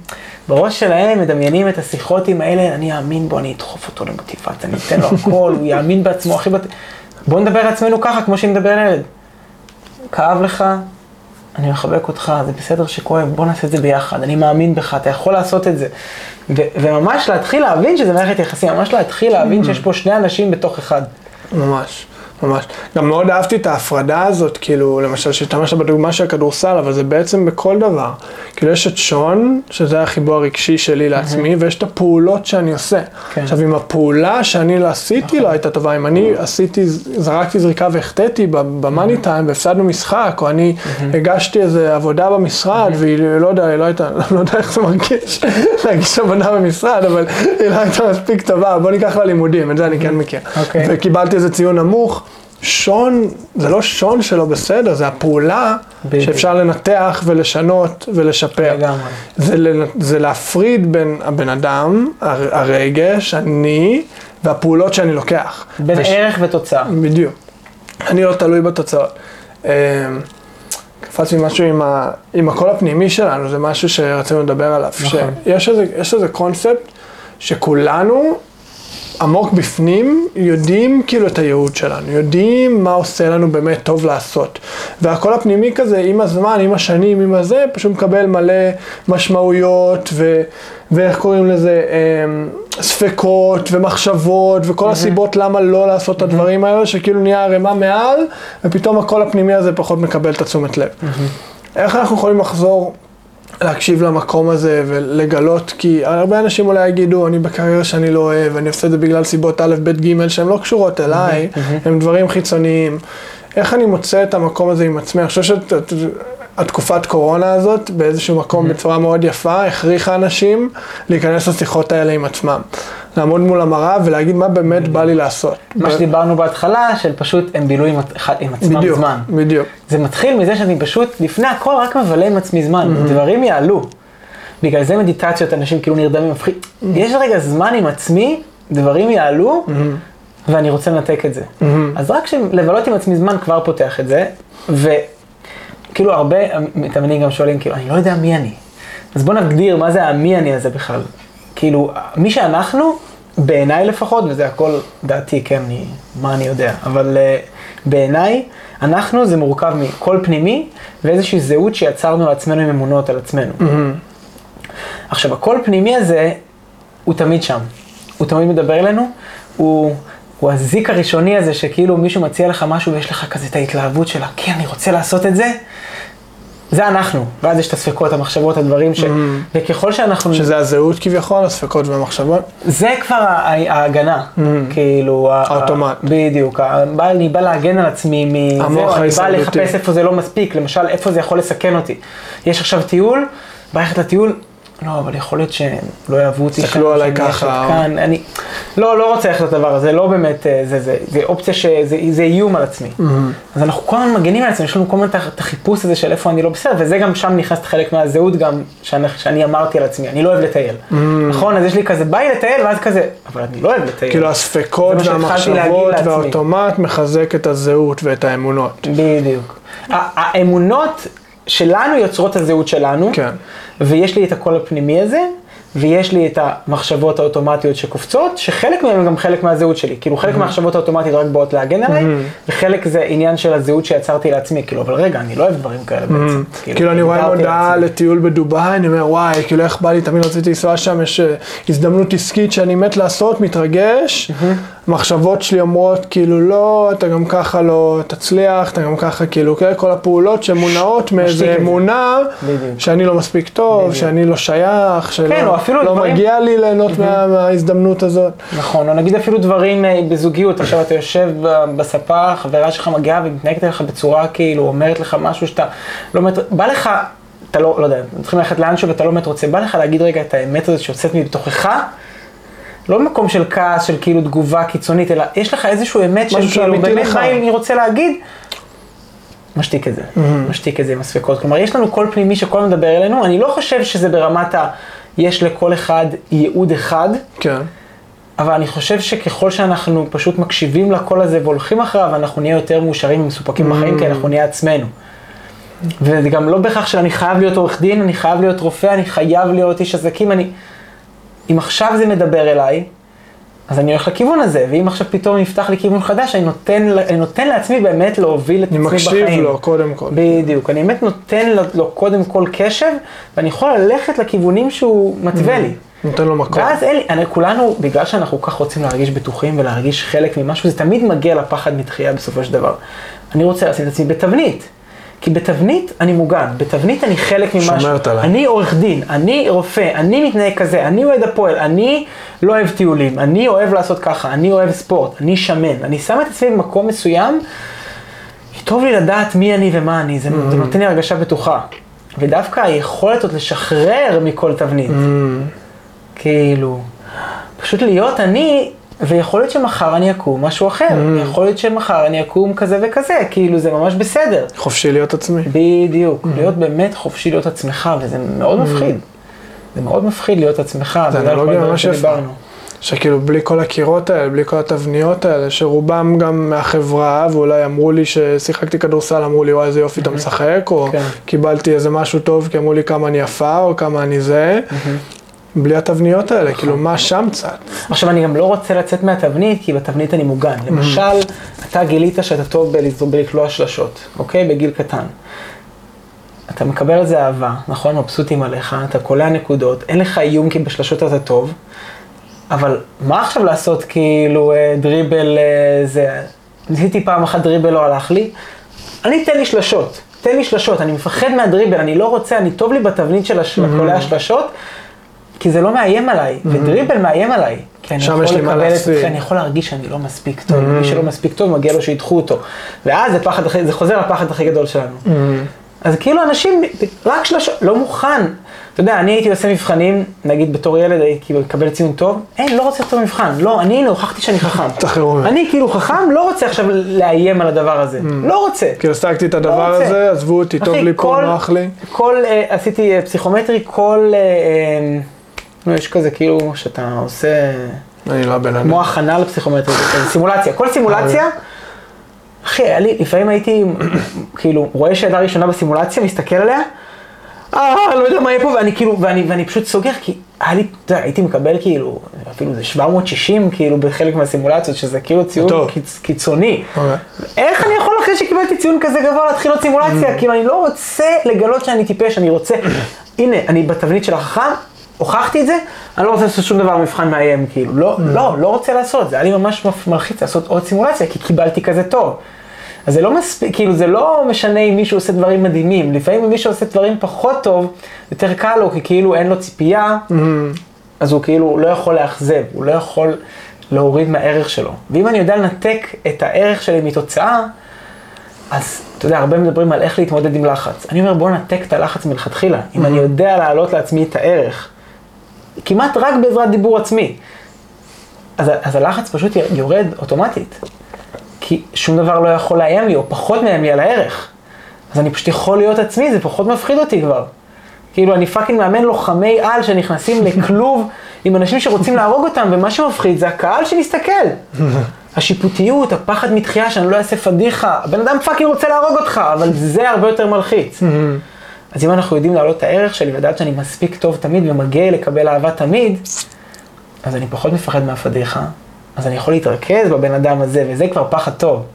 בראש שלהם מדמיינים את השיחות עם האלה, אני אאמין בו, אני אדחוף אותו למוטיבציה, אני אתן לו הכל, הוא יאמין בעצמו הכי בת... בוא נדבר לעצמנו ככה, כמו שאני מדבר לילד. כאב לך, אני מחבק אותך, זה בסדר שכואב, בוא נעשה את זה ביחד, אני מאמין בך, אתה יכול לעשות את זה. ו- וממש להתחיל להבין שזה מערכת יחסים, ממש להתחיל להבין שיש פה שני אנשים בתוך אחד. ממש, ממש. גם מאוד אהבתי את ההפרדה הזאת, כאילו, למשל, שהשתמשת בדוגמה של הכדורסל, אבל זה בעצם בכל דבר. כאילו, יש את שון, שזה החיבור הרגשי שלי לעצמי, ויש את הפעולות שאני עושה. כן. עכשיו, אם הפעולה שאני לא עשיתי לא הייתה טובה, אם אני עשיתי, זרקתי זריקה והחטאתי במאני טיים והפסדנו משחק, או אני הגשתי איזה עבודה במשרד, והיא לא יודע, לא הייתה, לא יודע איך זה מרגיש להגיש עבודה במשרד, אבל היא לא הייתה מספיק טובה, בוא ניקח ללימודים, את זה אני כן מכיר. אוקיי. וקיבלתי איזה ציון נמוך. שון, זה לא שון שלא בסדר, זה הפעולה בדיוק. שאפשר לנתח ולשנות ולשפר. לגמרי. זה, זה להפריד בין הבן אדם, הר- הרגש, אני, והפעולות שאני לוקח. בין וש- ערך ותוצאה. בדיוק. אני לא תלוי בתוצאות. אמ, קפץ לי משהו עם, ה, עם הקול הפנימי שלנו, זה משהו שרצינו לדבר עליו. נכון. שיש איזה, איזה קונספט שכולנו עמוק בפנים יודעים כאילו את הייעוד שלנו, יודעים מה עושה לנו באמת טוב לעשות. והקול הפנימי כזה, עם הזמן, עם השנים, עם הזה, פשוט מקבל מלא משמעויות ו, ואיך קוראים לזה, אמ, ספקות ומחשבות וכל הסיבות למה לא לעשות את הדברים האלה, שכאילו נהיה ערימה מעל, ופתאום הקול הפנימי הזה פחות מקבל את התשומת לב. איך אנחנו יכולים לחזור להקשיב למקום הזה ולגלות, כי הרבה אנשים אולי יגידו, אני בקריירה שאני לא אוהב, אני עושה את זה בגלל סיבות א', ב', ג', שהן לא קשורות אליי, הם דברים חיצוניים. איך אני מוצא את המקום הזה עם עצמי? אני חושב שהתקופת קורונה הזאת, באיזשהו מקום בצורה מאוד יפה, הכריחה אנשים להיכנס לשיחות האלה עם עצמם. לעמוד מול המראה ולהגיד מה באמת בא לי לעשות. מה שדיברנו בהתחלה, של פשוט הם בילו עם, עם עצמם בדיוק, זמן. בדיוק. זה מתחיל מזה שאני פשוט, לפני הכל, רק מבלה עם עצמי זמן. דברים יעלו. בגלל זה מדיטציות, אנשים כאילו נרדמים, מפחיד. יש רגע זמן עם עצמי, דברים יעלו, ואני רוצה לנתק את זה. אז רק לבלות עם עצמי זמן כבר פותח את זה, וכאילו הרבה מתאמנים גם שואלים, כאילו, אני לא יודע מי אני. אז בוא נגדיר מה זה המי אני הזה בכלל. כאילו, מי שאנחנו, בעיניי לפחות, וזה הכל דעתי, כן, אני, מה אני יודע, אבל uh, בעיניי, אנחנו זה מורכב מקול פנימי ואיזושהי זהות שיצרנו לעצמנו עם אמונות על עצמנו. Mm-hmm. עכשיו, הקול פנימי הזה, הוא תמיד שם. הוא תמיד מדבר אלינו, הוא, הוא הזיק הראשוני הזה שכאילו מישהו מציע לך משהו ויש לך כזה את ההתלהבות שלה, כן, אני רוצה לעשות את זה. זה אנחנו, ואז יש את הספקות, המחשבות, הדברים ש... Mm-hmm. וככל שאנחנו... שזה הזהות כביכול, הספקות והמחשבות? זה כבר ההגנה, mm-hmm. כאילו... האוטומט. בדיוק, אני בא להגן על עצמי מזה, אני בא לחפש איפה זה לא מספיק, למשל, איפה זה יכול לסכן אותי. יש עכשיו טיול, בא ללכת לטיול, לא, אבל יכול להיות שהם לא יאהבו אותי. תסתכלו עליי ככה. כאן, אני לא, לא רוצה ללכת לדבר הזה, לא באמת, זה, זה, זה אופציה שזה זה איום על עצמי. Mm-hmm. אז אנחנו כל הזמן מגנים על עצמי, יש לנו כל הזמן את החיפוש הזה של איפה אני לא בסדר, וזה גם שם נכנס חלק מהזהות גם שאני, שאני אמרתי על עצמי, אני לא אוהב לטייל. Mm-hmm. נכון? אז יש לי כזה, בא לי לטייל, ואז כזה, אבל אני לא אוהב לטייל. כאילו הספקות והמחשבות והאוטומט מחזק את הזהות ואת האמונות. בדיוק. האמונות שלנו יוצרות את הזהות שלנו. כן. ויש לי את הקול הפנימי הזה, ויש לי את המחשבות האוטומטיות שקופצות, שחלק מהן הם גם חלק מהזהות שלי. כאילו חלק mm-hmm. מהמחשבות האוטומטיות רק באות להגן עליי, mm-hmm. וחלק זה עניין של הזהות שיצרתי לעצמי. כאילו, אבל רגע, אני לא אוהב דברים כאלה mm-hmm. בעצם. כאילו, כאילו אני רואה מודעה לטיול בדובאי, אני אומר, וואי, כאילו איך בא לי, תמיד רציתי לנסוע שם, יש אה, הזדמנות עסקית שאני מת לעשות, מתרגש. Mm-hmm. מחשבות שלי אומרות, כאילו, לא, אתה גם ככה לא תצליח, אתה גם ככה, כאילו, כן, כל הפעולות שמונעות מאיזה אמונה, שאני לא מספיק טוב, שאני לא שייך, שלא כן, לא מגיע לי ליהנות מההזדמנות הזאת. נכון, או נגיד אפילו דברים אה, בזוגיות, עכשיו אתה יושב בספה, חברה שלך מגיעה ומתנהגת אליך בצורה, כאילו, אומרת לך משהו שאתה לא באמת, בא לך... אתה לא, לא יודע, צריכים ללכת לאנשהו ואתה לא באמת רוצה, בא לך להגיד רגע את האמת הזאת שיוצאת מתוכך, לא במקום של כעס, של כאילו תגובה קיצונית, אלא יש לך איזשהו אמת של כאילו, באמת מה אני רוצה להגיד, משתיק את זה, mm-hmm. משתיק את זה עם הספקות. כלומר, יש לנו קול פנימי שכל הזמן מדבר אלינו, אני לא חושב שזה ברמת ה... יש לכל אחד ייעוד אחד. כן. אבל אני חושב שככל שאנחנו פשוט מקשיבים לקול הזה והולכים אחריו, אנחנו נהיה יותר מאושרים ומסופקים mm-hmm. בחיים, כי אנחנו נהיה עצמנו. וזה גם לא בהכרח שאני חייב להיות עורך דין, אני חייב להיות רופא, אני חייב להיות איש עסקים, אני... אם עכשיו זה מדבר אליי, אז אני הולך לכיוון הזה, ואם עכשיו פתאום נפתח לי כיוון חדש, אני נותן, אני נותן לעצמי באמת להוביל את עצמי בחיים. אני מקשיב לו קודם כל. בדיוק, אני באמת נותן לו קודם כל קשב, ואני יכול ללכת לכיוונים שהוא מתווה לי. נותן לו מקום. ואז אלי, אני, כולנו, בגלל שאנחנו כך רוצים להרגיש בטוחים ולהרגיש חלק ממשהו, זה תמיד מגיע לפחד מתחייה בסופו של דבר. אני רוצה לשים את עצמי בתבנית. כי בתבנית אני מוגן, בתבנית אני חלק ממשהו. שומרת עליי. אני עורך דין, אני רופא, אני מתנהג כזה, אני אוהד הפועל, אני לא אוהב טיולים, אני אוהב לעשות ככה, אני אוהב ספורט, אני שמן, אני שם את עצמי במקום מסוים, טוב לי לדעת מי אני ומה אני, זה mm-hmm. נותן לי הרגשה בטוחה. ודווקא היכולת עוד לשחרר מכל תבנית, mm-hmm. כאילו, פשוט להיות אני, ויכול להיות שמחר אני אקום משהו אחר, mm. יכול להיות שמחר אני אקום כזה וכזה, כאילו זה ממש בסדר. חופשי להיות עצמי. בדיוק, mm. להיות באמת חופשי להיות עצמך, וזה מאוד mm. מפחיד. זה מאוד מפחיד להיות עצמך, זה אנלוגיה ממש יפה. שכאילו בלי כל הקירות האלה, בלי כל התבניות האלה, שרובם גם מהחברה, ואולי אמרו לי ששיחקתי כדורסל, אמרו לי וואי איזה יופי אתה mm-hmm. משחק, או כן. קיבלתי איזה משהו טוב כי אמרו לי כמה אני יפה, או כמה אני זה, mm-hmm. בלי התבניות האלה, כאילו מה שם צד. עכשיו אני גם לא רוצה לצאת מהתבנית, כי בתבנית אני מוגן. Mm-hmm. למשל, אתה גילית שאתה טוב בלקלוע שלשות, אוקיי? בגיל קטן. אתה מקבל על זה אהבה, נכון? מבסוטים עליך, אתה קולע נקודות, אין לך איום כי בשלשות אתה טוב. אבל מה עכשיו לעשות כאילו אה, דריבל אה, זה, ניסיתי פעם אחת דריבל לא הלך לי, אני תן לי שלשות, תן לי שלשות, אני מפחד מהדריבל, אני לא רוצה, אני טוב לי בתבנית של הקולע השלשות, כי זה לא מאיים עליי, ודריבל מאיים עליי. כי אני שם יכול יש לי מה לקבל את. זה, אני יכול להרגיש שאני לא מספיק טוב, מי שלא מספיק טוב מגיע לו שידחו אותו. ואז זה חוזר לפחד הכי גדול שלנו. אז כאילו אנשים, רק שלושה, לא מוכן. אתה יודע, אני הייתי עושה מבחנים, נגיד בתור ילד הייתי כאילו לקבל ציון טוב, אין, לא רוצה לכתוב מבחן. לא, אני הנה, הוכחתי שאני חכם. תחררו. אני כאילו חכם, לא רוצה עכשיו לאיים על הדבר הזה. לא רוצה. כאילו השגתי את הדבר לא רוצה. הזה, עזבו אותי, טוב לי פה, נוח לי. כל, אה, עשיתי אה, פסיכומטרי, כל, אה, יש כזה כאילו שאתה עושה, אני לא הבן אדם. כמו הכנה לפסיכומטרי, סימולציה, כל סימולציה, אחי, היה לי, לפעמים הייתי, כאילו, רואה שאלה ראשונה בסימולציה, מסתכל עליה, אה, לא יודע מה יהיה פה, ואני כאילו, ואני, ואני פשוט סוגר, כי היה לי, אתה יודע, הייתי מקבל כאילו, אפילו זה 760, כאילו, בחלק מהסימולציות, שזה כאילו ציון. קיצ, קיצוני. אוקיי. איך אני יכול אחרי שקיבלתי ציון כזה גבוה להתחיל עוד סימולציה? כאילו, אני לא רוצה לגלות שאני טיפש, אני רוצה, הנה, אני בתבנית של החכם, הוכחתי את זה, אני לא רוצה לעשות שום דבר מבחן מאיים, כאילו, לא, לא, לא רוצה לעשות, זה היה לי ממש מלחיץ לעשות עוד סימולציה, כי קיבלתי כזה טוב. אז זה לא מספיק, כאילו, זה לא משנה אם מישהו עושה דברים מדהימים, לפעמים אם מישהו עושה דברים פחות טוב, יותר קל לו, כי כאילו אין לו ציפייה, אז הוא כאילו לא יכול לאכזב, הוא לא יכול להוריד מהערך שלו. ואם אני יודע לנתק את הערך שלי מתוצאה, אז אתה יודע, הרבה מדברים על איך להתמודד עם לחץ. אני אומר, בוא נתק את הלחץ מלכתחילה. אם אני יודע להעלות לעצמי את הערך, כמעט רק בעזרת דיבור עצמי, אז, אז הלחץ פשוט יורד אוטומטית. כי שום דבר לא יכול לאיים לי, או פחות מאיים לי על הערך. אז אני פשוט יכול להיות עצמי, זה פחות מפחיד אותי כבר. כאילו, אני fucking מאמן לוחמי על שנכנסים לכלוב עם אנשים שרוצים להרוג אותם, ומה שמפחיד זה הקהל שמסתכל. השיפוטיות, הפחד מדחייה שאני לא אעשה פדיחה, הבן אדם fucking רוצה להרוג אותך, אבל זה הרבה יותר מלחיץ. אז אם אנחנו יודעים להעלות את הערך שלי ולדעת שאני מספיק טוב תמיד ומגיע לקבל אהבה תמיד, אז אני פחות מפחד מהפדיחה, אז אני יכול להתרכז בבן אדם הזה, וזה כבר פחד טוב.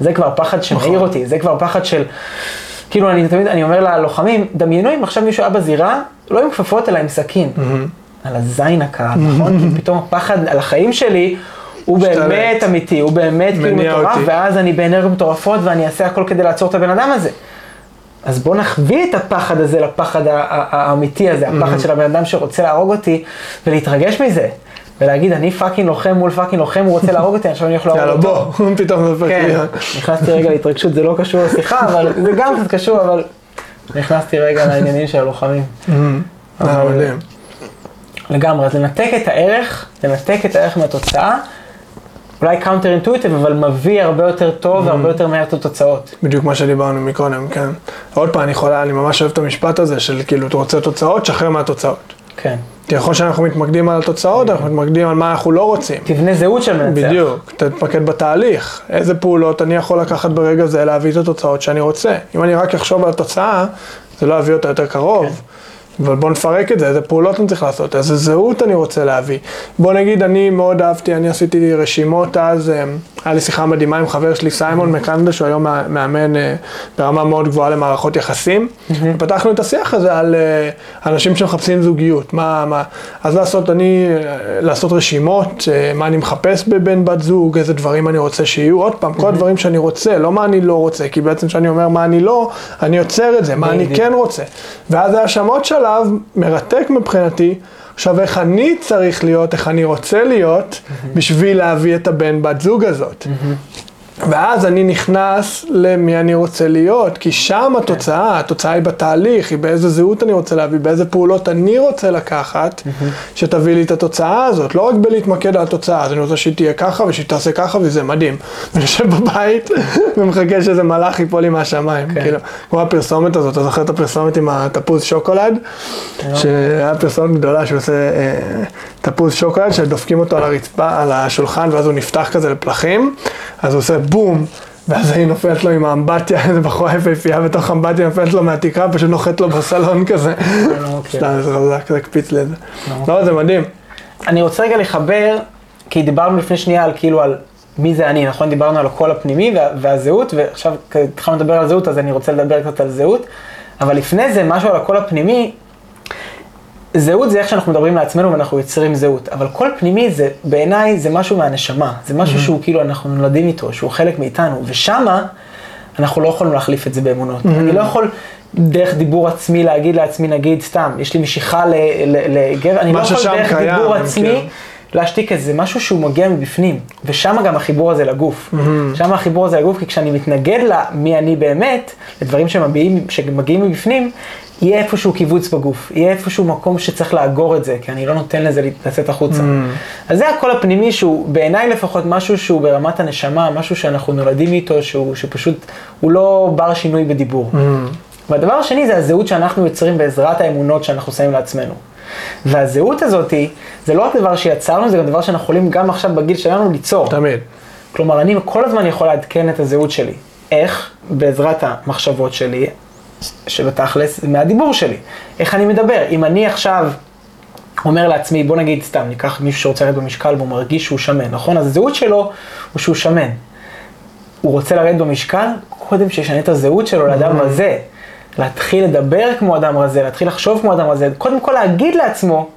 זה כבר פחד שמעיר אותי, זה כבר פחד של... כאילו, אני תמיד, אני אומר ללוחמים, דמיינו אם עכשיו מישהו היה בזירה, לא עם כפפות אלא עם סכין. על הזין הקהל, נכון? כי פתאום הפחד על החיים שלי, הוא. באמת אמיתי, הוא באמת כאילו מטורף. ואז אני באנרגיות מטורפות ואני אעשה הכל כדי לעצור את הבן אדם הזה. אז בוא נביא את הפחד הזה לפחד האמיתי הזה, הפחד של הבן אדם שרוצה להרוג אותי, ולהתרגש מזה. ולהגיד, אני fucking לוחם מול fucking לוחם, הוא רוצה להרוג אותי, עכשיו אני יכול להרוג יאללה אותו. בוא, פתאום זה הופך כן, להיות. נכנסתי רגע להתרגשות, זה לא קשור לשיחה, אבל זה גם קצת קשור, אבל נכנסתי רגע לעניינים של הלוחמים. מדהים. לגמרי, אז לנתק את הערך, לנתק את הערך מהתוצאה, אולי counter intuitive, אבל מביא הרבה יותר טוב והרבה יותר מהר את התוצאות. בדיוק מה שדיברנו מקודם, כן. עוד פעם, אני יכולה, אני ממש אוהב את המשפט הזה של כאילו, אתה רוצה תוצאות, שחרר מהתוצאות. כן. כי יכול שאנחנו מתמקדים על התוצאות, אנחנו מתמקדים על מה אנחנו לא רוצים. תבנה זהות של מנצח. בדיוק, תתמקד בתהליך, איזה פעולות אני יכול לקחת ברגע זה להביא את התוצאות שאני רוצה. אם אני רק אחשוב על התוצאה, זה לא יביא אותה יותר קרוב. אבל בוא נפרק את זה, איזה פעולות אני צריך לעשות, איזה זהות אני רוצה להביא. בוא נגיד, אני מאוד אהבתי, אני עשיתי רשימות אז, אה, היה לי שיחה מדהימה עם חבר שלי סיימון מקנדה, שהוא היום מא- מאמן אה, ברמה מאוד גבוהה למערכות יחסים. ופתחנו את השיח הזה על אה, אנשים שמחפשים זוגיות, מה, מה, אז לעשות, אני, לעשות רשימות, מה אני מחפש בבן בת זוג, איזה דברים אני רוצה שיהיו, עוד פעם, כל הדברים שאני רוצה, לא מה אני לא רוצה, כי בעצם כשאני אומר מה אני לא, אני עוצר את זה, מה אני. כן רוצה. ואז היה שם שלב מרתק מבחינתי, עכשיו איך אני צריך להיות, איך אני רוצה להיות, בשביל להביא את הבן בת זוג הזאת. ואז אני נכנס למי אני רוצה להיות, כי שם התוצאה, התוצאה היא בתהליך, היא באיזה זהות אני רוצה להביא, באיזה פעולות אני רוצה לקחת, שתביא לי את התוצאה הזאת, לא רק בלהתמקד על התוצאה, אז אני רוצה שהיא תהיה ככה ושהיא תעשה ככה וזה מדהים. ואני יושב בבית ומחכה שאיזה מלאך ייפול לי מהשמיים, כן. כאילו, כמו הפרסומת הזאת, אתה זוכר את הפרסומת עם התפוז שוקולד? שהיה פרסומת גדולה שהוא עושה אה, תפוז שוקולד, שדופקים אותו על הרצפה, על השולחן, ואז הוא נפתח כזה לפלחים, אז הוא עושה בום, ואז היא נופלת לו עם האמבטיה, איזה בחורה יפהפייה בתוך האמבטיה, נופלת לו מהתקרה, פשוט נוחת לו בסלון כזה. מכיר. סתם, זה חזק, זה הקפיץ לי את זה. לא לא, זה מדהים. אני רוצה רגע לחבר, כי דיברנו לפני שנייה על כאילו על מי זה אני, נכון? דיברנו על הקול הפנימי וה, והזהות, ועכשיו התחלנו לדבר על זהות, אז אני רוצה לדבר קצת על זהות. אבל לפני זה, משהו על הקול הפנימי, זהות זה איך שאנחנו מדברים לעצמנו ואנחנו יוצרים זהות, אבל קול פנימי זה, בעיניי זה משהו מהנשמה, זה משהו Mm-hmm. שהוא כאילו אנחנו נולדים איתו, שהוא חלק מאיתנו, ושמה אנחנו לא יכולים להחליף את זה באמונות. Mm-hmm. אני לא יכול דרך דיבור עצמי להגיד לעצמי, נגיד סתם, יש לי משיכה ל- ל- לגבר, אני לא יכול דרך קיים, דיבור כן. להשתיק את זה, משהו שהוא מגיע מבפנים, ושם גם החיבור הזה לגוף. Mm-hmm. שם החיבור הזה לגוף, כי כשאני מתנגד למי אני באמת, לדברים שמביעים, שמגיעים מבפנים, יהיה איפשהו קיבוץ בגוף, יהיה איפשהו מקום שצריך לאגור את זה, כי אני לא נותן לזה לצאת החוצה. אז זה הקול הפנימי שהוא, בעיניי לפחות, משהו שהוא ברמת הנשמה, משהו שאנחנו נולדים איתו, שהוא, שפשוט, הוא לא בר שינוי בדיבור. והדבר השני זה הזהות שאנחנו יוצרים בעזרת האמונות שאנחנו שמים לעצמנו. והזהות הזאתי, זה לא רק דבר שיצרנו, זה גם דבר שאנחנו יכולים גם עכשיו בגיל שלנו ליצור. תמיד. כלומר, אני כל הזמן יכול לעדכן את הזהות שלי. איך? בעזרת המחשבות שלי, שבתכלס מהדיבור שלי. איך אני מדבר? אם אני עכשיו אומר לעצמי, בוא נגיד סתם, ניקח מישהו שרוצה לרדת במשקל והוא מרגיש שהוא שמן, נכון? אז הזהות שלו הוא שהוא שמן. הוא רוצה לרדת במשקל, קודם שישנה את הזהות שלו לאדם רזה. להתחיל לדבר כמו אדם רזה, להתחיל לחשוב כמו אדם רזה, קודם כל להגיד לעצמו,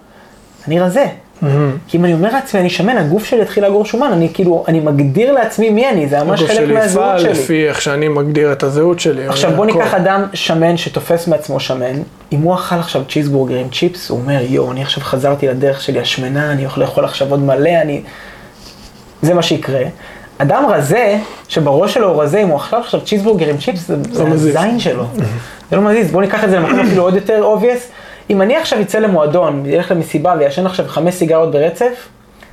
אני רזה. כי אם אני אומר לעצמי, אני שמן, הגוף שלי יתחיל לאגור שומן, אני כאילו, אני מגדיר לעצמי מי אני, זה ממש הגוף חלק שלי מהזהות יפעל שלי. לפי איך שאני מגדיר את הזהות שלי. עכשיו בוא. ניקח אדם שמן שתופס מעצמו שמן, אם הוא אכל עכשיו צ'יזבורגר עם צ'יפס, הוא אומר, יואו, אני עכשיו חזרתי לדרך שלי השמנה, אני יכול לאכול עכשיו עוד מלא, אני... זה מה שיקרה. אדם רזה, שבראש שלו הוא רזה, אם הוא אכל עכשיו צ'יזבורגר עם צ'יפס, זה. הזין שלו. זה לא מזיז, בוא ניקח את זה למקום אפילו עוד יותר obvious. אם אני עכשיו אצא למועדון, ילך למסיבה ויעשן עכשיו חמש סיגרות ברצף,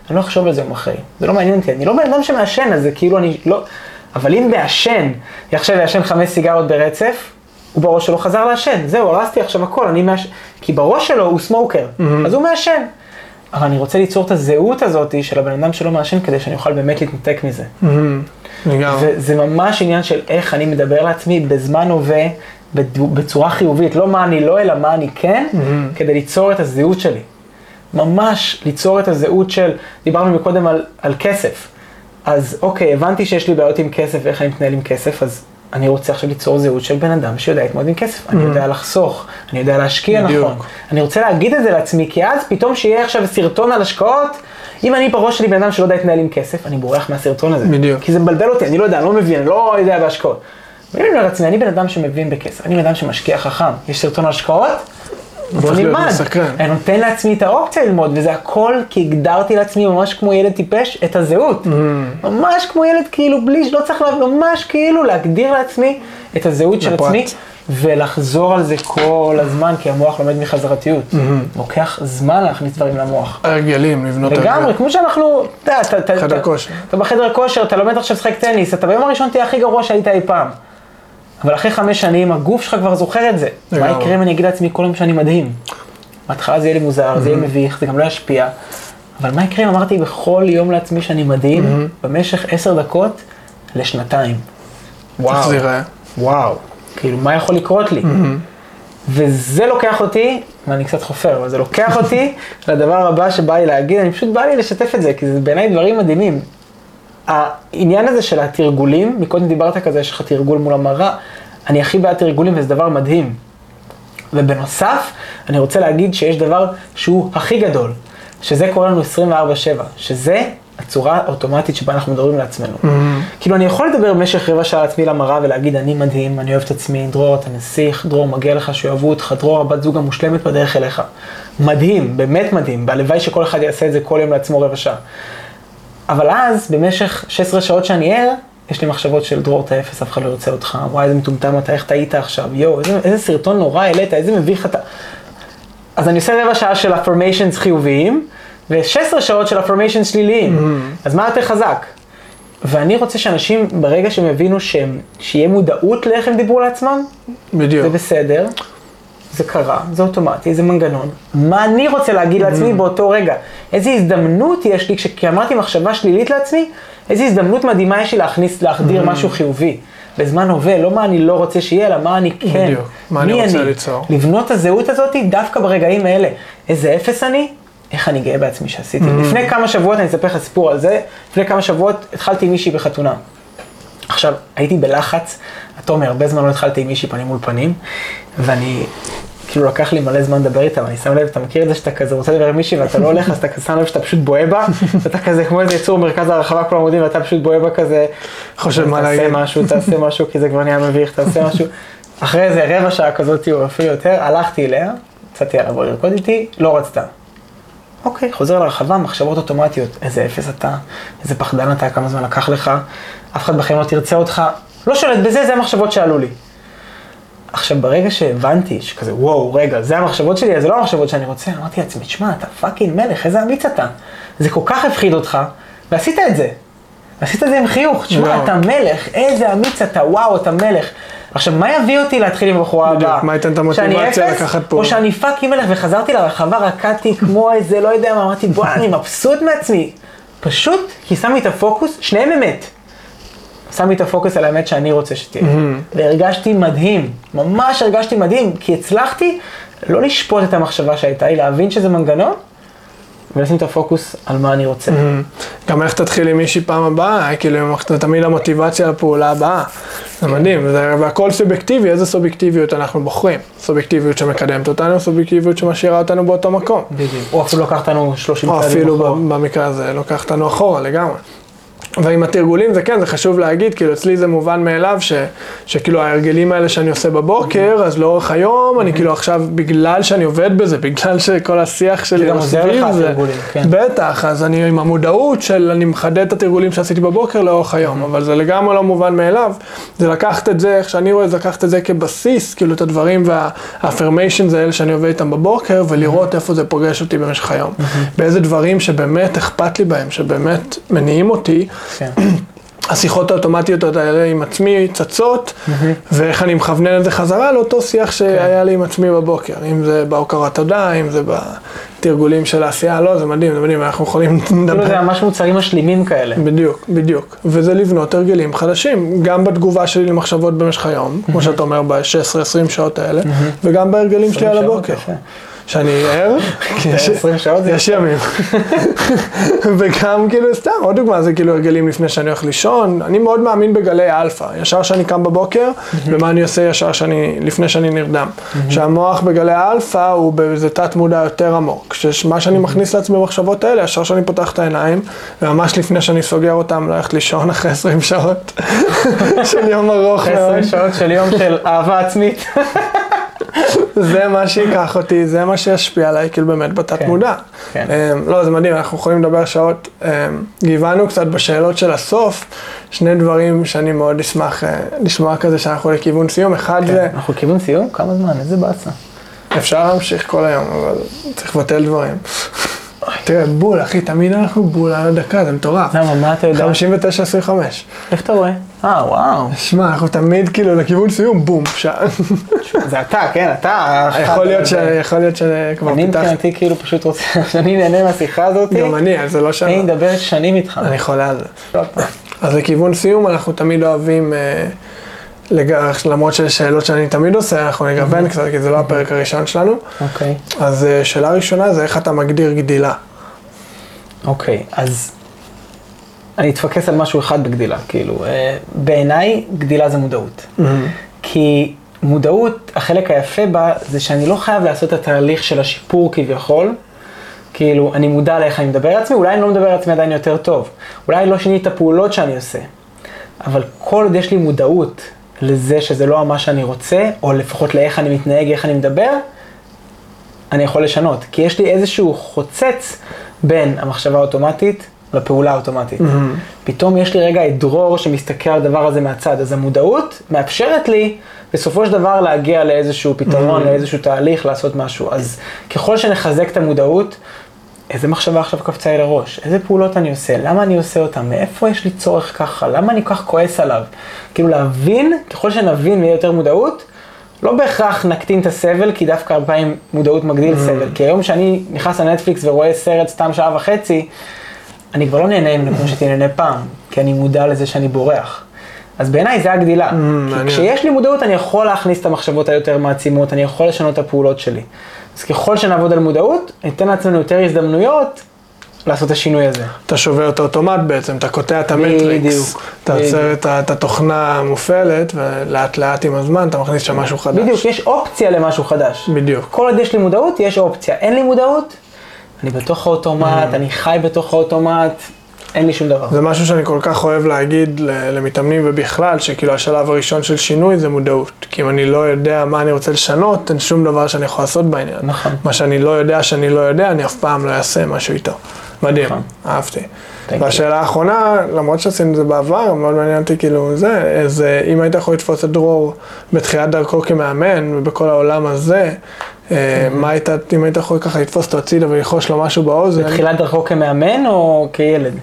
אני לא אחשוב על זה יום אחרי. זה לא מעניין אותי, אני לא בן אדם שמעשן, אז זה כאילו אני לא... אבל אם מעשן, עכשיו יעשן חמש סיגרות ברצף, הוא בראש שלו חזר לעשן. זהו, הרסתי עכשיו הכל, אני מעשן. כי בראש שלו הוא סמוקר, אז הוא מעשן. אבל אני רוצה ליצור את הזהות הזאת של הבן אדם שלא מעשן, כדי שאני אוכל באמת להתנתק מזה. לגמרי. וזה ממש עניין של איך אני מדבר לעצמי בזמן הווה, בצורה חיובית, לא מה אני לא, אלא מה אני כן, כדי ליצור את הזהות שלי. ממש ליצור את הזהות של, דיברנו מקודם על, על כסף. אז אוקיי, הבנתי שיש לי בעיות עם כסף ואיך אני מתנהל עם כסף, אז אני רוצה עכשיו ליצור זהות של בן אדם שיודע להתמודד עם כסף. אני יודע לחסוך, אני יודע להשקיע בדיוק. נכון. אני רוצה להגיד את זה לעצמי, כי אז פתאום שיהיה עכשיו סרטון על השקעות, אם אני בראש שלי בן אדם שלא יודע להתנהל עם כסף, אני בורח מהסרטון הזה. בדיוק. כי זה מבלבל אותי, אני לא יודע, אני לא מבין, אני לא יודע בהשקעות. ואני אומר לעצמי, אני בן אדם שמבין בכסף, אני בן אדם שמשקיע חכם, יש סרטון על השקעות? בוא נלמד. אני נותן לעצמי את האופציה ללמוד, וזה הכל כי הגדרתי לעצמי ממש כמו ילד טיפש את הזהות. Mm. ממש כמו ילד כאילו בלי, לא צריך, לה, ממש כאילו להגדיר לעצמי את הזהות של. עצמי, ולחזור על זה כל הזמן, כי המוח לומד מחזרתיות. לוקח זמן להכניס דברים למוח. הרגלים, לבנות לגמרי, כמו שאנחנו, אתה יודע, אתה- אתה- אתה-. אתה בחדר כושר, אתה לומד עכשיו לשחק טניס, אתה ביום הראשון תהיה הכי גרוע שהיית אי פעם. אבל אחרי חמש שנים, הגוף שלך כבר זוכר את זה. מה. יקרה אם אני אגיד לעצמי כל יום שאני מדהים? בהתחלה זה יהיה לי מוזר, זה יהיה מביך, זה גם לא ישפיע. אבל מה יקרה אם אמרתי בכל יום לעצמי שאני מדהים, במשך עשר דקות לשנתיים? איך זה ייראה? וואו, כאילו, מה יכול לקרות לי? וזה לוקח אותי, ואני קצת חופר, אבל זה לוקח אותי לדבר הבא שבא לי להגיד, אני פשוט בא לי לשתף את זה, כי זה בעיניי דברים מדהימים. העניין הזה של התרגולים, מקודם דיברת כזה, יש לך תרגול מול המראה, אני הכי בעד תרגולים וזה דבר מדהים. ובנוסף, אני רוצה להגיד שיש דבר שהוא הכי גדול, שזה קורה לנו 24/7, שזה הצורה האוטומטית שבה אנחנו מדברים לעצמנו. כאילו, אני יכול לדבר במשך רבע שעה לעצמי למראה ולהגיד, אני מדהים, אני אוהב את עצמי, דרור, אתה נסיך, דרור, מגיע לך שיאהבו אותך, דרור, הבת זוג המושלמת בדרך אליך. מדהים, באמת מדהים, והלוואי שכל אחד יעשה את זה כל יום לעצמו רבע שעה. אבל אז, במשך 16 שעות שאני ער, יש לי מחשבות של דרור, אתה אפס, אף אחד לא ירצה אותך, וואי, איזה מטומטם אתה, איך טעית עכשיו, יואו, איזה, איזה סרטון נורא העלית, איזה מביך אתה. אז אני עושה רבע שעה של affirmations חיוביים, ו-16 שעות של affirmations שליליים. אז מה יותר חזק? ואני רוצה שאנשים, ברגע שהם יבינו שהם, שיהיה מודעות לאיך הם דיברו לעצמם, בדיוק. זה בסדר, זה קרה, זה אוטומטי, זה מנגנון. מה אני רוצה להגיד לעצמי באותו רגע? איזה הזדמנות יש לי, כשאמרתי מחשבה שלילית לעצמי, איזה הזדמנות מדהימה יש לי להכניס, להחדיר משהו חיובי. בזמן הווה, לא מה אני לא רוצה שיהיה, אלא מה אני כן. בדיוק, מה אני רוצה ליצור. לבנות את הזהות הזאת דווקא ברגעים האלה. איזה אפס אני, איך אני גאה בעצמי שעשיתי. לפני כמה שבועות, אני אספר לך סיפור על זה, לפני כמה שבועות התחלתי עם מישהי בחתונה. עכשיו, הייתי בלחץ, אתה אומר, הרבה זמן לא התחלתי עם מישהי פנים מול פנים, ואני כאילו לקח לי מלא זמן לדבר איתה, ואני שם לב, אתה מכיר את זה שאתה כזה רוצה לדבר עם מישהי ואתה לא הולך, אז אתה שם לב שאתה פשוט בוהה בה, ואתה כזה כמו איזה יצור מרכז הרחבה כולם עומדים, ואתה פשוט בוהה בה כזה, חושב מה תעשה להגיד. משהו, תעשה משהו, כי זה כבר נהיה מביך, תעשה משהו. אחרי איזה רבע שעה כזאת, או אפילו יותר, הלכתי אליה, יצאתי עליו בוא לרקוד איתי, לא רצתה. אוקיי, חוזר לרחבה, מחשבות אוטומטיות, איזה אפס אתה, איזה פחדן אתה, כמה זמן לקח לך, אף אחד בחיים לא תרצה אותך, לא שולט בזה, זה המחשבות שעלו לי. עכשיו, ברגע שהבנתי שכזה, וואו, רגע, זה המחשבות שלי, אז זה לא המחשבות שאני רוצה, אמרתי לעצמי, תשמע, אתה fucking מלך, איזה אמיץ אתה. זה כל כך הפחיד אותך, ועשית את זה. ועשית את זה עם חיוך, תשמע, וואו. אתה מלך, איזה אמיץ אתה, וואו, אתה מלך. עכשיו, מה יביא אותי להתחיל עם הבחורה הבאה? מה ייתן את המוטיבציה לקחת פעולה? או שאני fucking מלך, וחזרתי לרחבה, רקדתי כמו איזה, לא יודע מה, אמרתי, בוא'נה, אני מבסוט מעצמי. פשוט, כי שמתי את הפוקוס, שניהם אמת. שמתי את הפוקוס על האמת שאני רוצה שתהיה. והרגשתי מדהים, ממש הרגשתי מדהים, כי הצלחתי לא לשפוט את המחשבה שהייתה לי, להבין שזה מנגנון, ולשים את הפוקוס על מה אני רוצה. גם איך תתחיל עם מישהי פעם הבאה, כאילו, זה תמיד המוטיבציה לפעולה הבאה. זה מדהים, זה, והכל סובייקטיבי, איזה סובייקטיביות אנחנו בוחרים? סובייקטיביות שמקדמת אותנו, סובייקטיביות שמשאירה אותנו באותו מקום. בדיוק. או אפילו לקחת לנו 30 או צעדים אפילו אחורה. ב- במקרה הזה לוקח אותנו אחורה לגמרי. ועם התרגולים זה כן, זה חשוב להגיד, כאילו אצלי זה מובן מאליו ש, שכאילו ההרגלים האלה שאני עושה בבוקר, אז לאורך היום אני כאילו עכשיו, בגלל שאני עובד בזה, בגלל שכל השיח שלי גם הוא עוזר לך סביב זה, כן. בטח, אז אני עם המודעות של אני מחדד את התרגולים שעשיתי בבוקר לאורך היום, אבל זה לגמרי לא מובן מאליו, זה לקחת את זה, איך שאני רואה, זה לקחת את זה כבסיס, כאילו את הדברים וה-affirmations האלה שאני עובד איתם בבוקר, ולראות איפה זה פוגש אותי במשך היום. באיזה דברים שבאמת אכפת לי בהם, שבאמת מניעים אותי, כן. השיחות האוטומטיות האלה עם עצמי צצות, ואיך אני מכוונן את זה חזרה לאותו שיח שהיה לי עם עצמי בבוקר, אם זה בהוקרת תודה, אם זה בתרגולים של העשייה, לא, זה מדהים, זה מדהים, אנחנו יכולים כאילו לדבר. זה ממש מוצרים משלימים כאלה. בדיוק, בדיוק. וזה לבנות הרגלים חדשים, גם בתגובה שלי למחשבות במשך היום, כמו שאתה אומר, ב-16-20 שעות האלה, וגם בהרגלים שלי על 20 שעות, הבוקר. שאני ער, כי יש- 20 שעות זה יש ימים. וגם כאילו סתם, עוד דוגמה, זה כאילו הרגלים לפני שאני הולך לישון, אני מאוד מאמין בגלי אלפא, ישר שאני קם בבוקר, ומה אני עושה ישר שאני, לפני שאני נרדם. שהמוח בגלי האלפא הוא באיזה תת מודע יותר עמוק, שמה שאני מכניס לעצמי במחשבות האלה, ישר שאני פותח את העיניים, וממש לפני שאני סוגר אותם, ללכת לישון אחרי 20 שעות. של יום ארוך מאוד. 20 שעות של יום של אהבה עצמית. זה מה שייקח אותי, זה מה שישפיע עליי, כאילו באמת בתת כן, מודע. כן. אמ, לא, זה מדהים, אנחנו יכולים לדבר שעות. אמ, גיוונו קצת בשאלות של הסוף, שני דברים שאני מאוד אשמח אה, לשמוע כזה שאנחנו לכיוון סיום. אחד זה, אנחנו לכיוון סיום? כמה זמן? איזה באסה. אפשר להמשיך כל היום, אבל צריך לבטל דברים. תראה, בול, אחי, תמיד אנחנו בול על הדקה, זה מטורף. למה, מה אתה יודע? 59-25. איך אתה רואה? אה, וואו. שמע, אנחנו תמיד כאילו לכיוון סיום, בום, שעה. זה אתה, כן, אתה. יכול להיות ש- יכול להיות שכבר אני פיתחתי. מבחינתי כאילו פשוט רוצה שאני נהנה מהשיחה הזאת. גם אני, אז זה לא שנה. אני מדבר שנים איתך. אני חולה על זה. לא פעם. אז לכיוון סיום אנחנו תמיד אוהבים, אה. למרות שיש שאלות שאני תמיד עושה, אנחנו נגוון קצת, כי זה לא הפרק הראשון שלנו. אוקיי. אז אה, שאלה ראשונה זה איך אתה מגדיר גדילה. אוקיי, אז אני אתפקס על משהו אחד בגדילה, כאילו, אה, בעיניי גדילה זה מודעות. כי מודעות, החלק היפה בה זה שאני לא חייב לעשות את התהליך של השיפור כביכול. כאילו, אני מודע לאיך אני מדבר על עצמי, אולי אני לא מדבר על עצמי עדיין יותר טוב. אולי לא שיניתי את הפעולות שאני עושה. אבל כל עוד יש לי מודעות לזה שזה לא מה שאני רוצה, או לפחות לאיך אני מתנהג, איך אני מדבר, אני יכול לשנות. כי יש לי איזשהו חוצץ בין המחשבה האוטומטית לפעולה האוטומטית. פתאום יש לי רגע את דרור שמסתכל על הדבר הזה מהצד. אז המודעות מאפשרת לי בסופו של דבר להגיע לאיזשהו פתרון, לאיזשהו תהליך, לעשות משהו. אז ככל שנחזק את המודעות, איזה מחשבה עכשיו קפצה לי לראש? איזה פעולות אני עושה? למה אני עושה אותן? מאיפה יש לי צורך ככה? למה אני כל כך כועס עליו? כאילו להבין, ככל שנבין ויהיה יותר מודעות, לא בהכרח נקטין את הסבל, כי דווקא הרבה פעמים מודעות מגדיל סבל. כי היום כשאני נכנס לנטפליקס ורואה סרט סתם שעה וחצי, אני כבר לא נהנה ממנו כמו שהייתי נהנה פעם, כי אני מודע לזה שאני בורח. אז בעיניי זה הגדילה. כי מעניין. כשיש לי מודעות אני יכול להכניס את המחשבות היותר מעצימות, אני יכול לשנות את הפעולות שלי. אז ככל שנעבוד על מודעות, ניתן לעצמנו יותר הזדמנויות לעשות את השינוי הזה. אתה שובר את האוטומט בעצם, אתה קוטע את המטריקס. בדיוק, אתה. עוצר את את התוכנה המופעלת, ולאט לאט עם הזמן אתה מכניס שם משהו חדש. בדיוק, יש אופציה למשהו חדש. בדיוק. כל עוד יש לי מודעות, יש אופציה. אין לי מודעות, אני בתוך האוטומט, אני חי בתוך האוטומט, אין לי שום דבר. זה משהו שאני כל כך אוהב להגיד למתאמנים ובכלל, שכאילו השלב הראשון של שינוי זה מודעות. כי אם אני לא יודע מה אני רוצה לשנות, אין שום דבר שאני יכול לעשות בעניין. נכון. מה שאני לא יודע שאני לא יודע, אני אף פעם לא אעשה משהו איתו. מדהים, נכון. אהבתי. והשאלה האחרונה, למרות שעשינו את זה בעבר, מאוד מעניין אותי כאילו זה, אז אם היית יכול לתפוס את דרור בתחילת דרכו כמאמן ובכל העולם הזה, מה היית, אם היית יכול ככה לתפוס אותו הצידה וללחוש לו משהו באוזן, בתחילת דרכו כמאמן או כילד?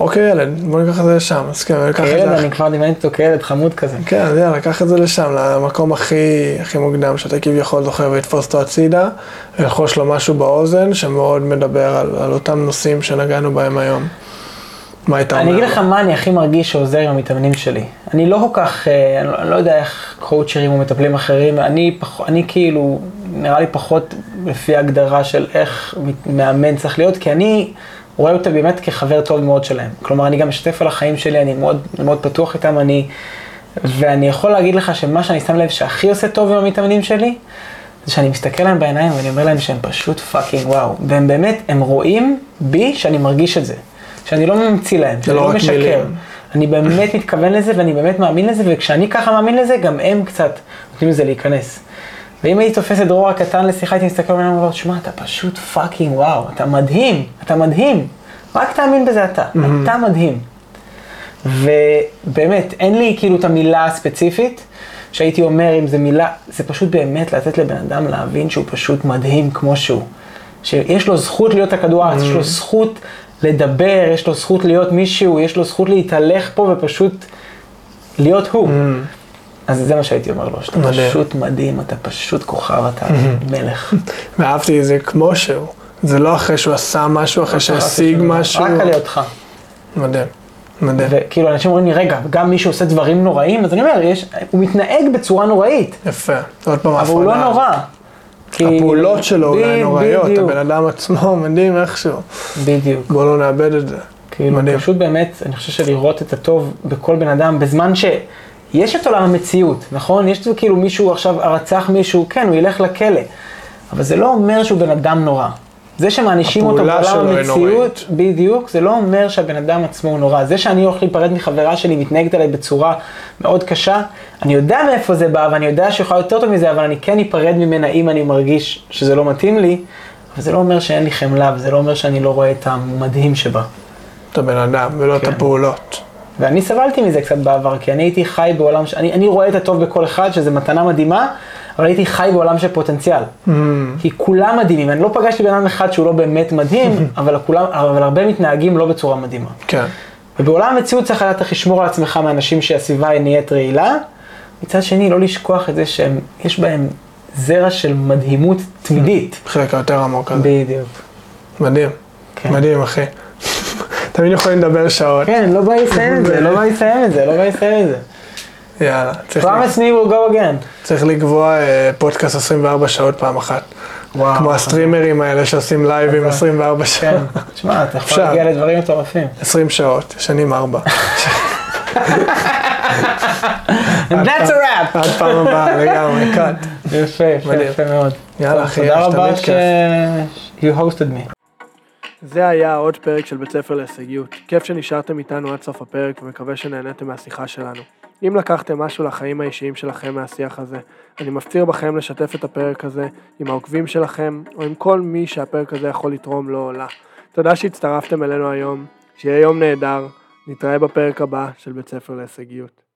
או כילד, בוא ניקח את זה לשם, אז כן, ניקח את כילד, זה. אני כבר דמיינתי אותו כילד חמוד כזה. כן, אז יאללה, קח את זה לשם, למקום הכי, הכי מוקדם שאתה כביכול זוכר ולתפוס אותו הצידה, ולחוש לו משהו באוזן שמאוד מדבר על, על אותם נושאים שנגענו בהם היום. מה היית אומר? אני אגיד? לך מה אני הכי מרגיש שעוזר עם המתאמנים שלי. אני לא כל כך, אה, אני לא- אני לא יודע איך קואוצ'רים או מטפלים אחרים, אני, פח, אני כאילו, נראה לי פחות לפי הגדרה של איך מאמן צריך להיות, כי אני רואה אותם באמת כחבר טוב מאוד שלהם. כלומר, אני גם משתף על החיים שלי, אני מאוד, מאוד פתוח איתם, אני, ואני יכול להגיד לך שמה שאני שם לב שהכי עושה טוב עם המתאמנים שלי, זה שאני מסתכל להם בעיניים ואני אומר להם שהם פשוט fucking וואו. והם באמת, הם רואים בי שאני מרגיש את זה. שאני לא ממציא להם, שאני לא לא משקר. מילים. אני באמת מתכוון לזה ואני באמת מאמין לזה, וכשאני ככה מאמין לזה, גם הם קצת נותנים לזה להיכנס. ואם הייתי תופס את דרור הקטן לשיחה, הייתי מסתכל עליהם ואומר, שמע, אתה פשוט fucking וואו, אתה מדהים, אתה מדהים. רק תאמין בזה אתה, אתה מדהים. ובאמת, אין לי כאילו את המילה הספציפית, שהייתי אומר אם זה מילה, זה פשוט באמת לתת לבן אדם להבין שהוא פשוט מדהים כמו שהוא. שיש לו זכות להיות בכדור הארץ, יש לו זכות לדבר, יש לו זכות להיות מישהו, יש לו זכות להתהלך פה ופשוט להיות הוא. אז זה מה שהייתי אומר לו, שאתה מדהים. פשוט מדהים, אתה פשוט כוכב, אתה מלך. ואהבתי את זה כמו שהוא. זה לא אחרי שהוא עשה משהו, אחרי שהשיג משהו. רק על היותך. מדהים, מדהים. וכאילו אנשים אומרים לי, רגע, גם מי שעושה דברים נוראים, אז אני אומר, יש, הוא מתנהג בצורה נוראית, יפה. עוד פעם אבל הוא לא. נורא. כי- הפעולות שלו אולי נוראיות, הבן אדם עצמו מדהים איכשהו. בדיוק. בואו לא נאבד את זה. כאילו, מדהים. פשוט באמת, אני חושב שלראות את הטוב בכל בן אדם, בזמן שיש את עולם המציאות, נכון? יש את זה כאילו מישהו עכשיו רצח מישהו, כן, הוא ילך לכלא, אבל זה לא אומר שהוא בן אדם נורא. זה שמענישים אותו בעולם המציאות. בדיוק, זה לא אומר שהבן אדם עצמו הוא נורא. זה שאני הולך להיפרד מחברה שלי, מתנהגת עליי בצורה מאוד קשה, אני יודע מאיפה זה בא, ואני יודע שיכולה יותר טוב מזה, אבל אני כן אפרד ממנה אם אני מרגיש שזה לא מתאים לי, אבל זה לא אומר שאין לי חמלה, וזה לא אומר שאני לא רואה את המדהים שבה. את הבן אדם, ולא את כן. הפעולות. ואני סבלתי מזה קצת בעבר, כי אני הייתי חי בעולם, ש... אני, אני רואה את הטוב בכל אחד, שזה מתנה מדהימה, אבל הייתי חי בעולם של פוטנציאל. Mm. כי כולם מדהימים, אני לא פגשתי בן אדם אחד שהוא לא באמת מדהים, אבל, כולם, אבל הרבה מתנהגים לא בצורה מדהימה. כן. ובעולם המציאות צריך לדעת איך לשמור על עצמך מאנשים שהסביבה היא נהיית רעילה, מצד שני לא לשכוח את זה שיש בהם זרע של מדהימות תמידית. חלק היותר עמוק הזה. בדיוק. מדהים. כן. מדהים, אחי. תמיד יכולים לדבר שעות. כן, לא בא לסיים את זה, לא בא לסיים את זה, לא בא לסיים את זה. יאללה. promise me we'll go again. צריך לקבוע אה, פודקאסט 24 שעות פעם אחת. וואו. כמו הסטרימרים האלה שעושים לייבים 24 כן, שעות. תשמע, אתה יכול. להגיע לדברים מטורפים. 20 שעות, ישנים 4. And that's a wrap. עד פעם הבאה, לגמרי, קאט. יפה, יפה, מאוד. יאללה, אחי, תודה רבה ש... you hosted me. זה היה עוד פרק של בית ספר להישגיות. כיף שנשארתם איתנו עד סוף הפרק ומקווה שנהניתם מהשיחה שלנו. אם לקחתם משהו לחיים האישיים שלכם מהשיח הזה, אני מפציר בכם לשתף את הפרק הזה עם העוקבים שלכם או עם כל מי שהפרק הזה יכול לתרום לו או לה. תודה שהצטרפתם אלינו היום, שיהיה יום נהדר, נתראה בפרק הבא של בית ספר להישגיות.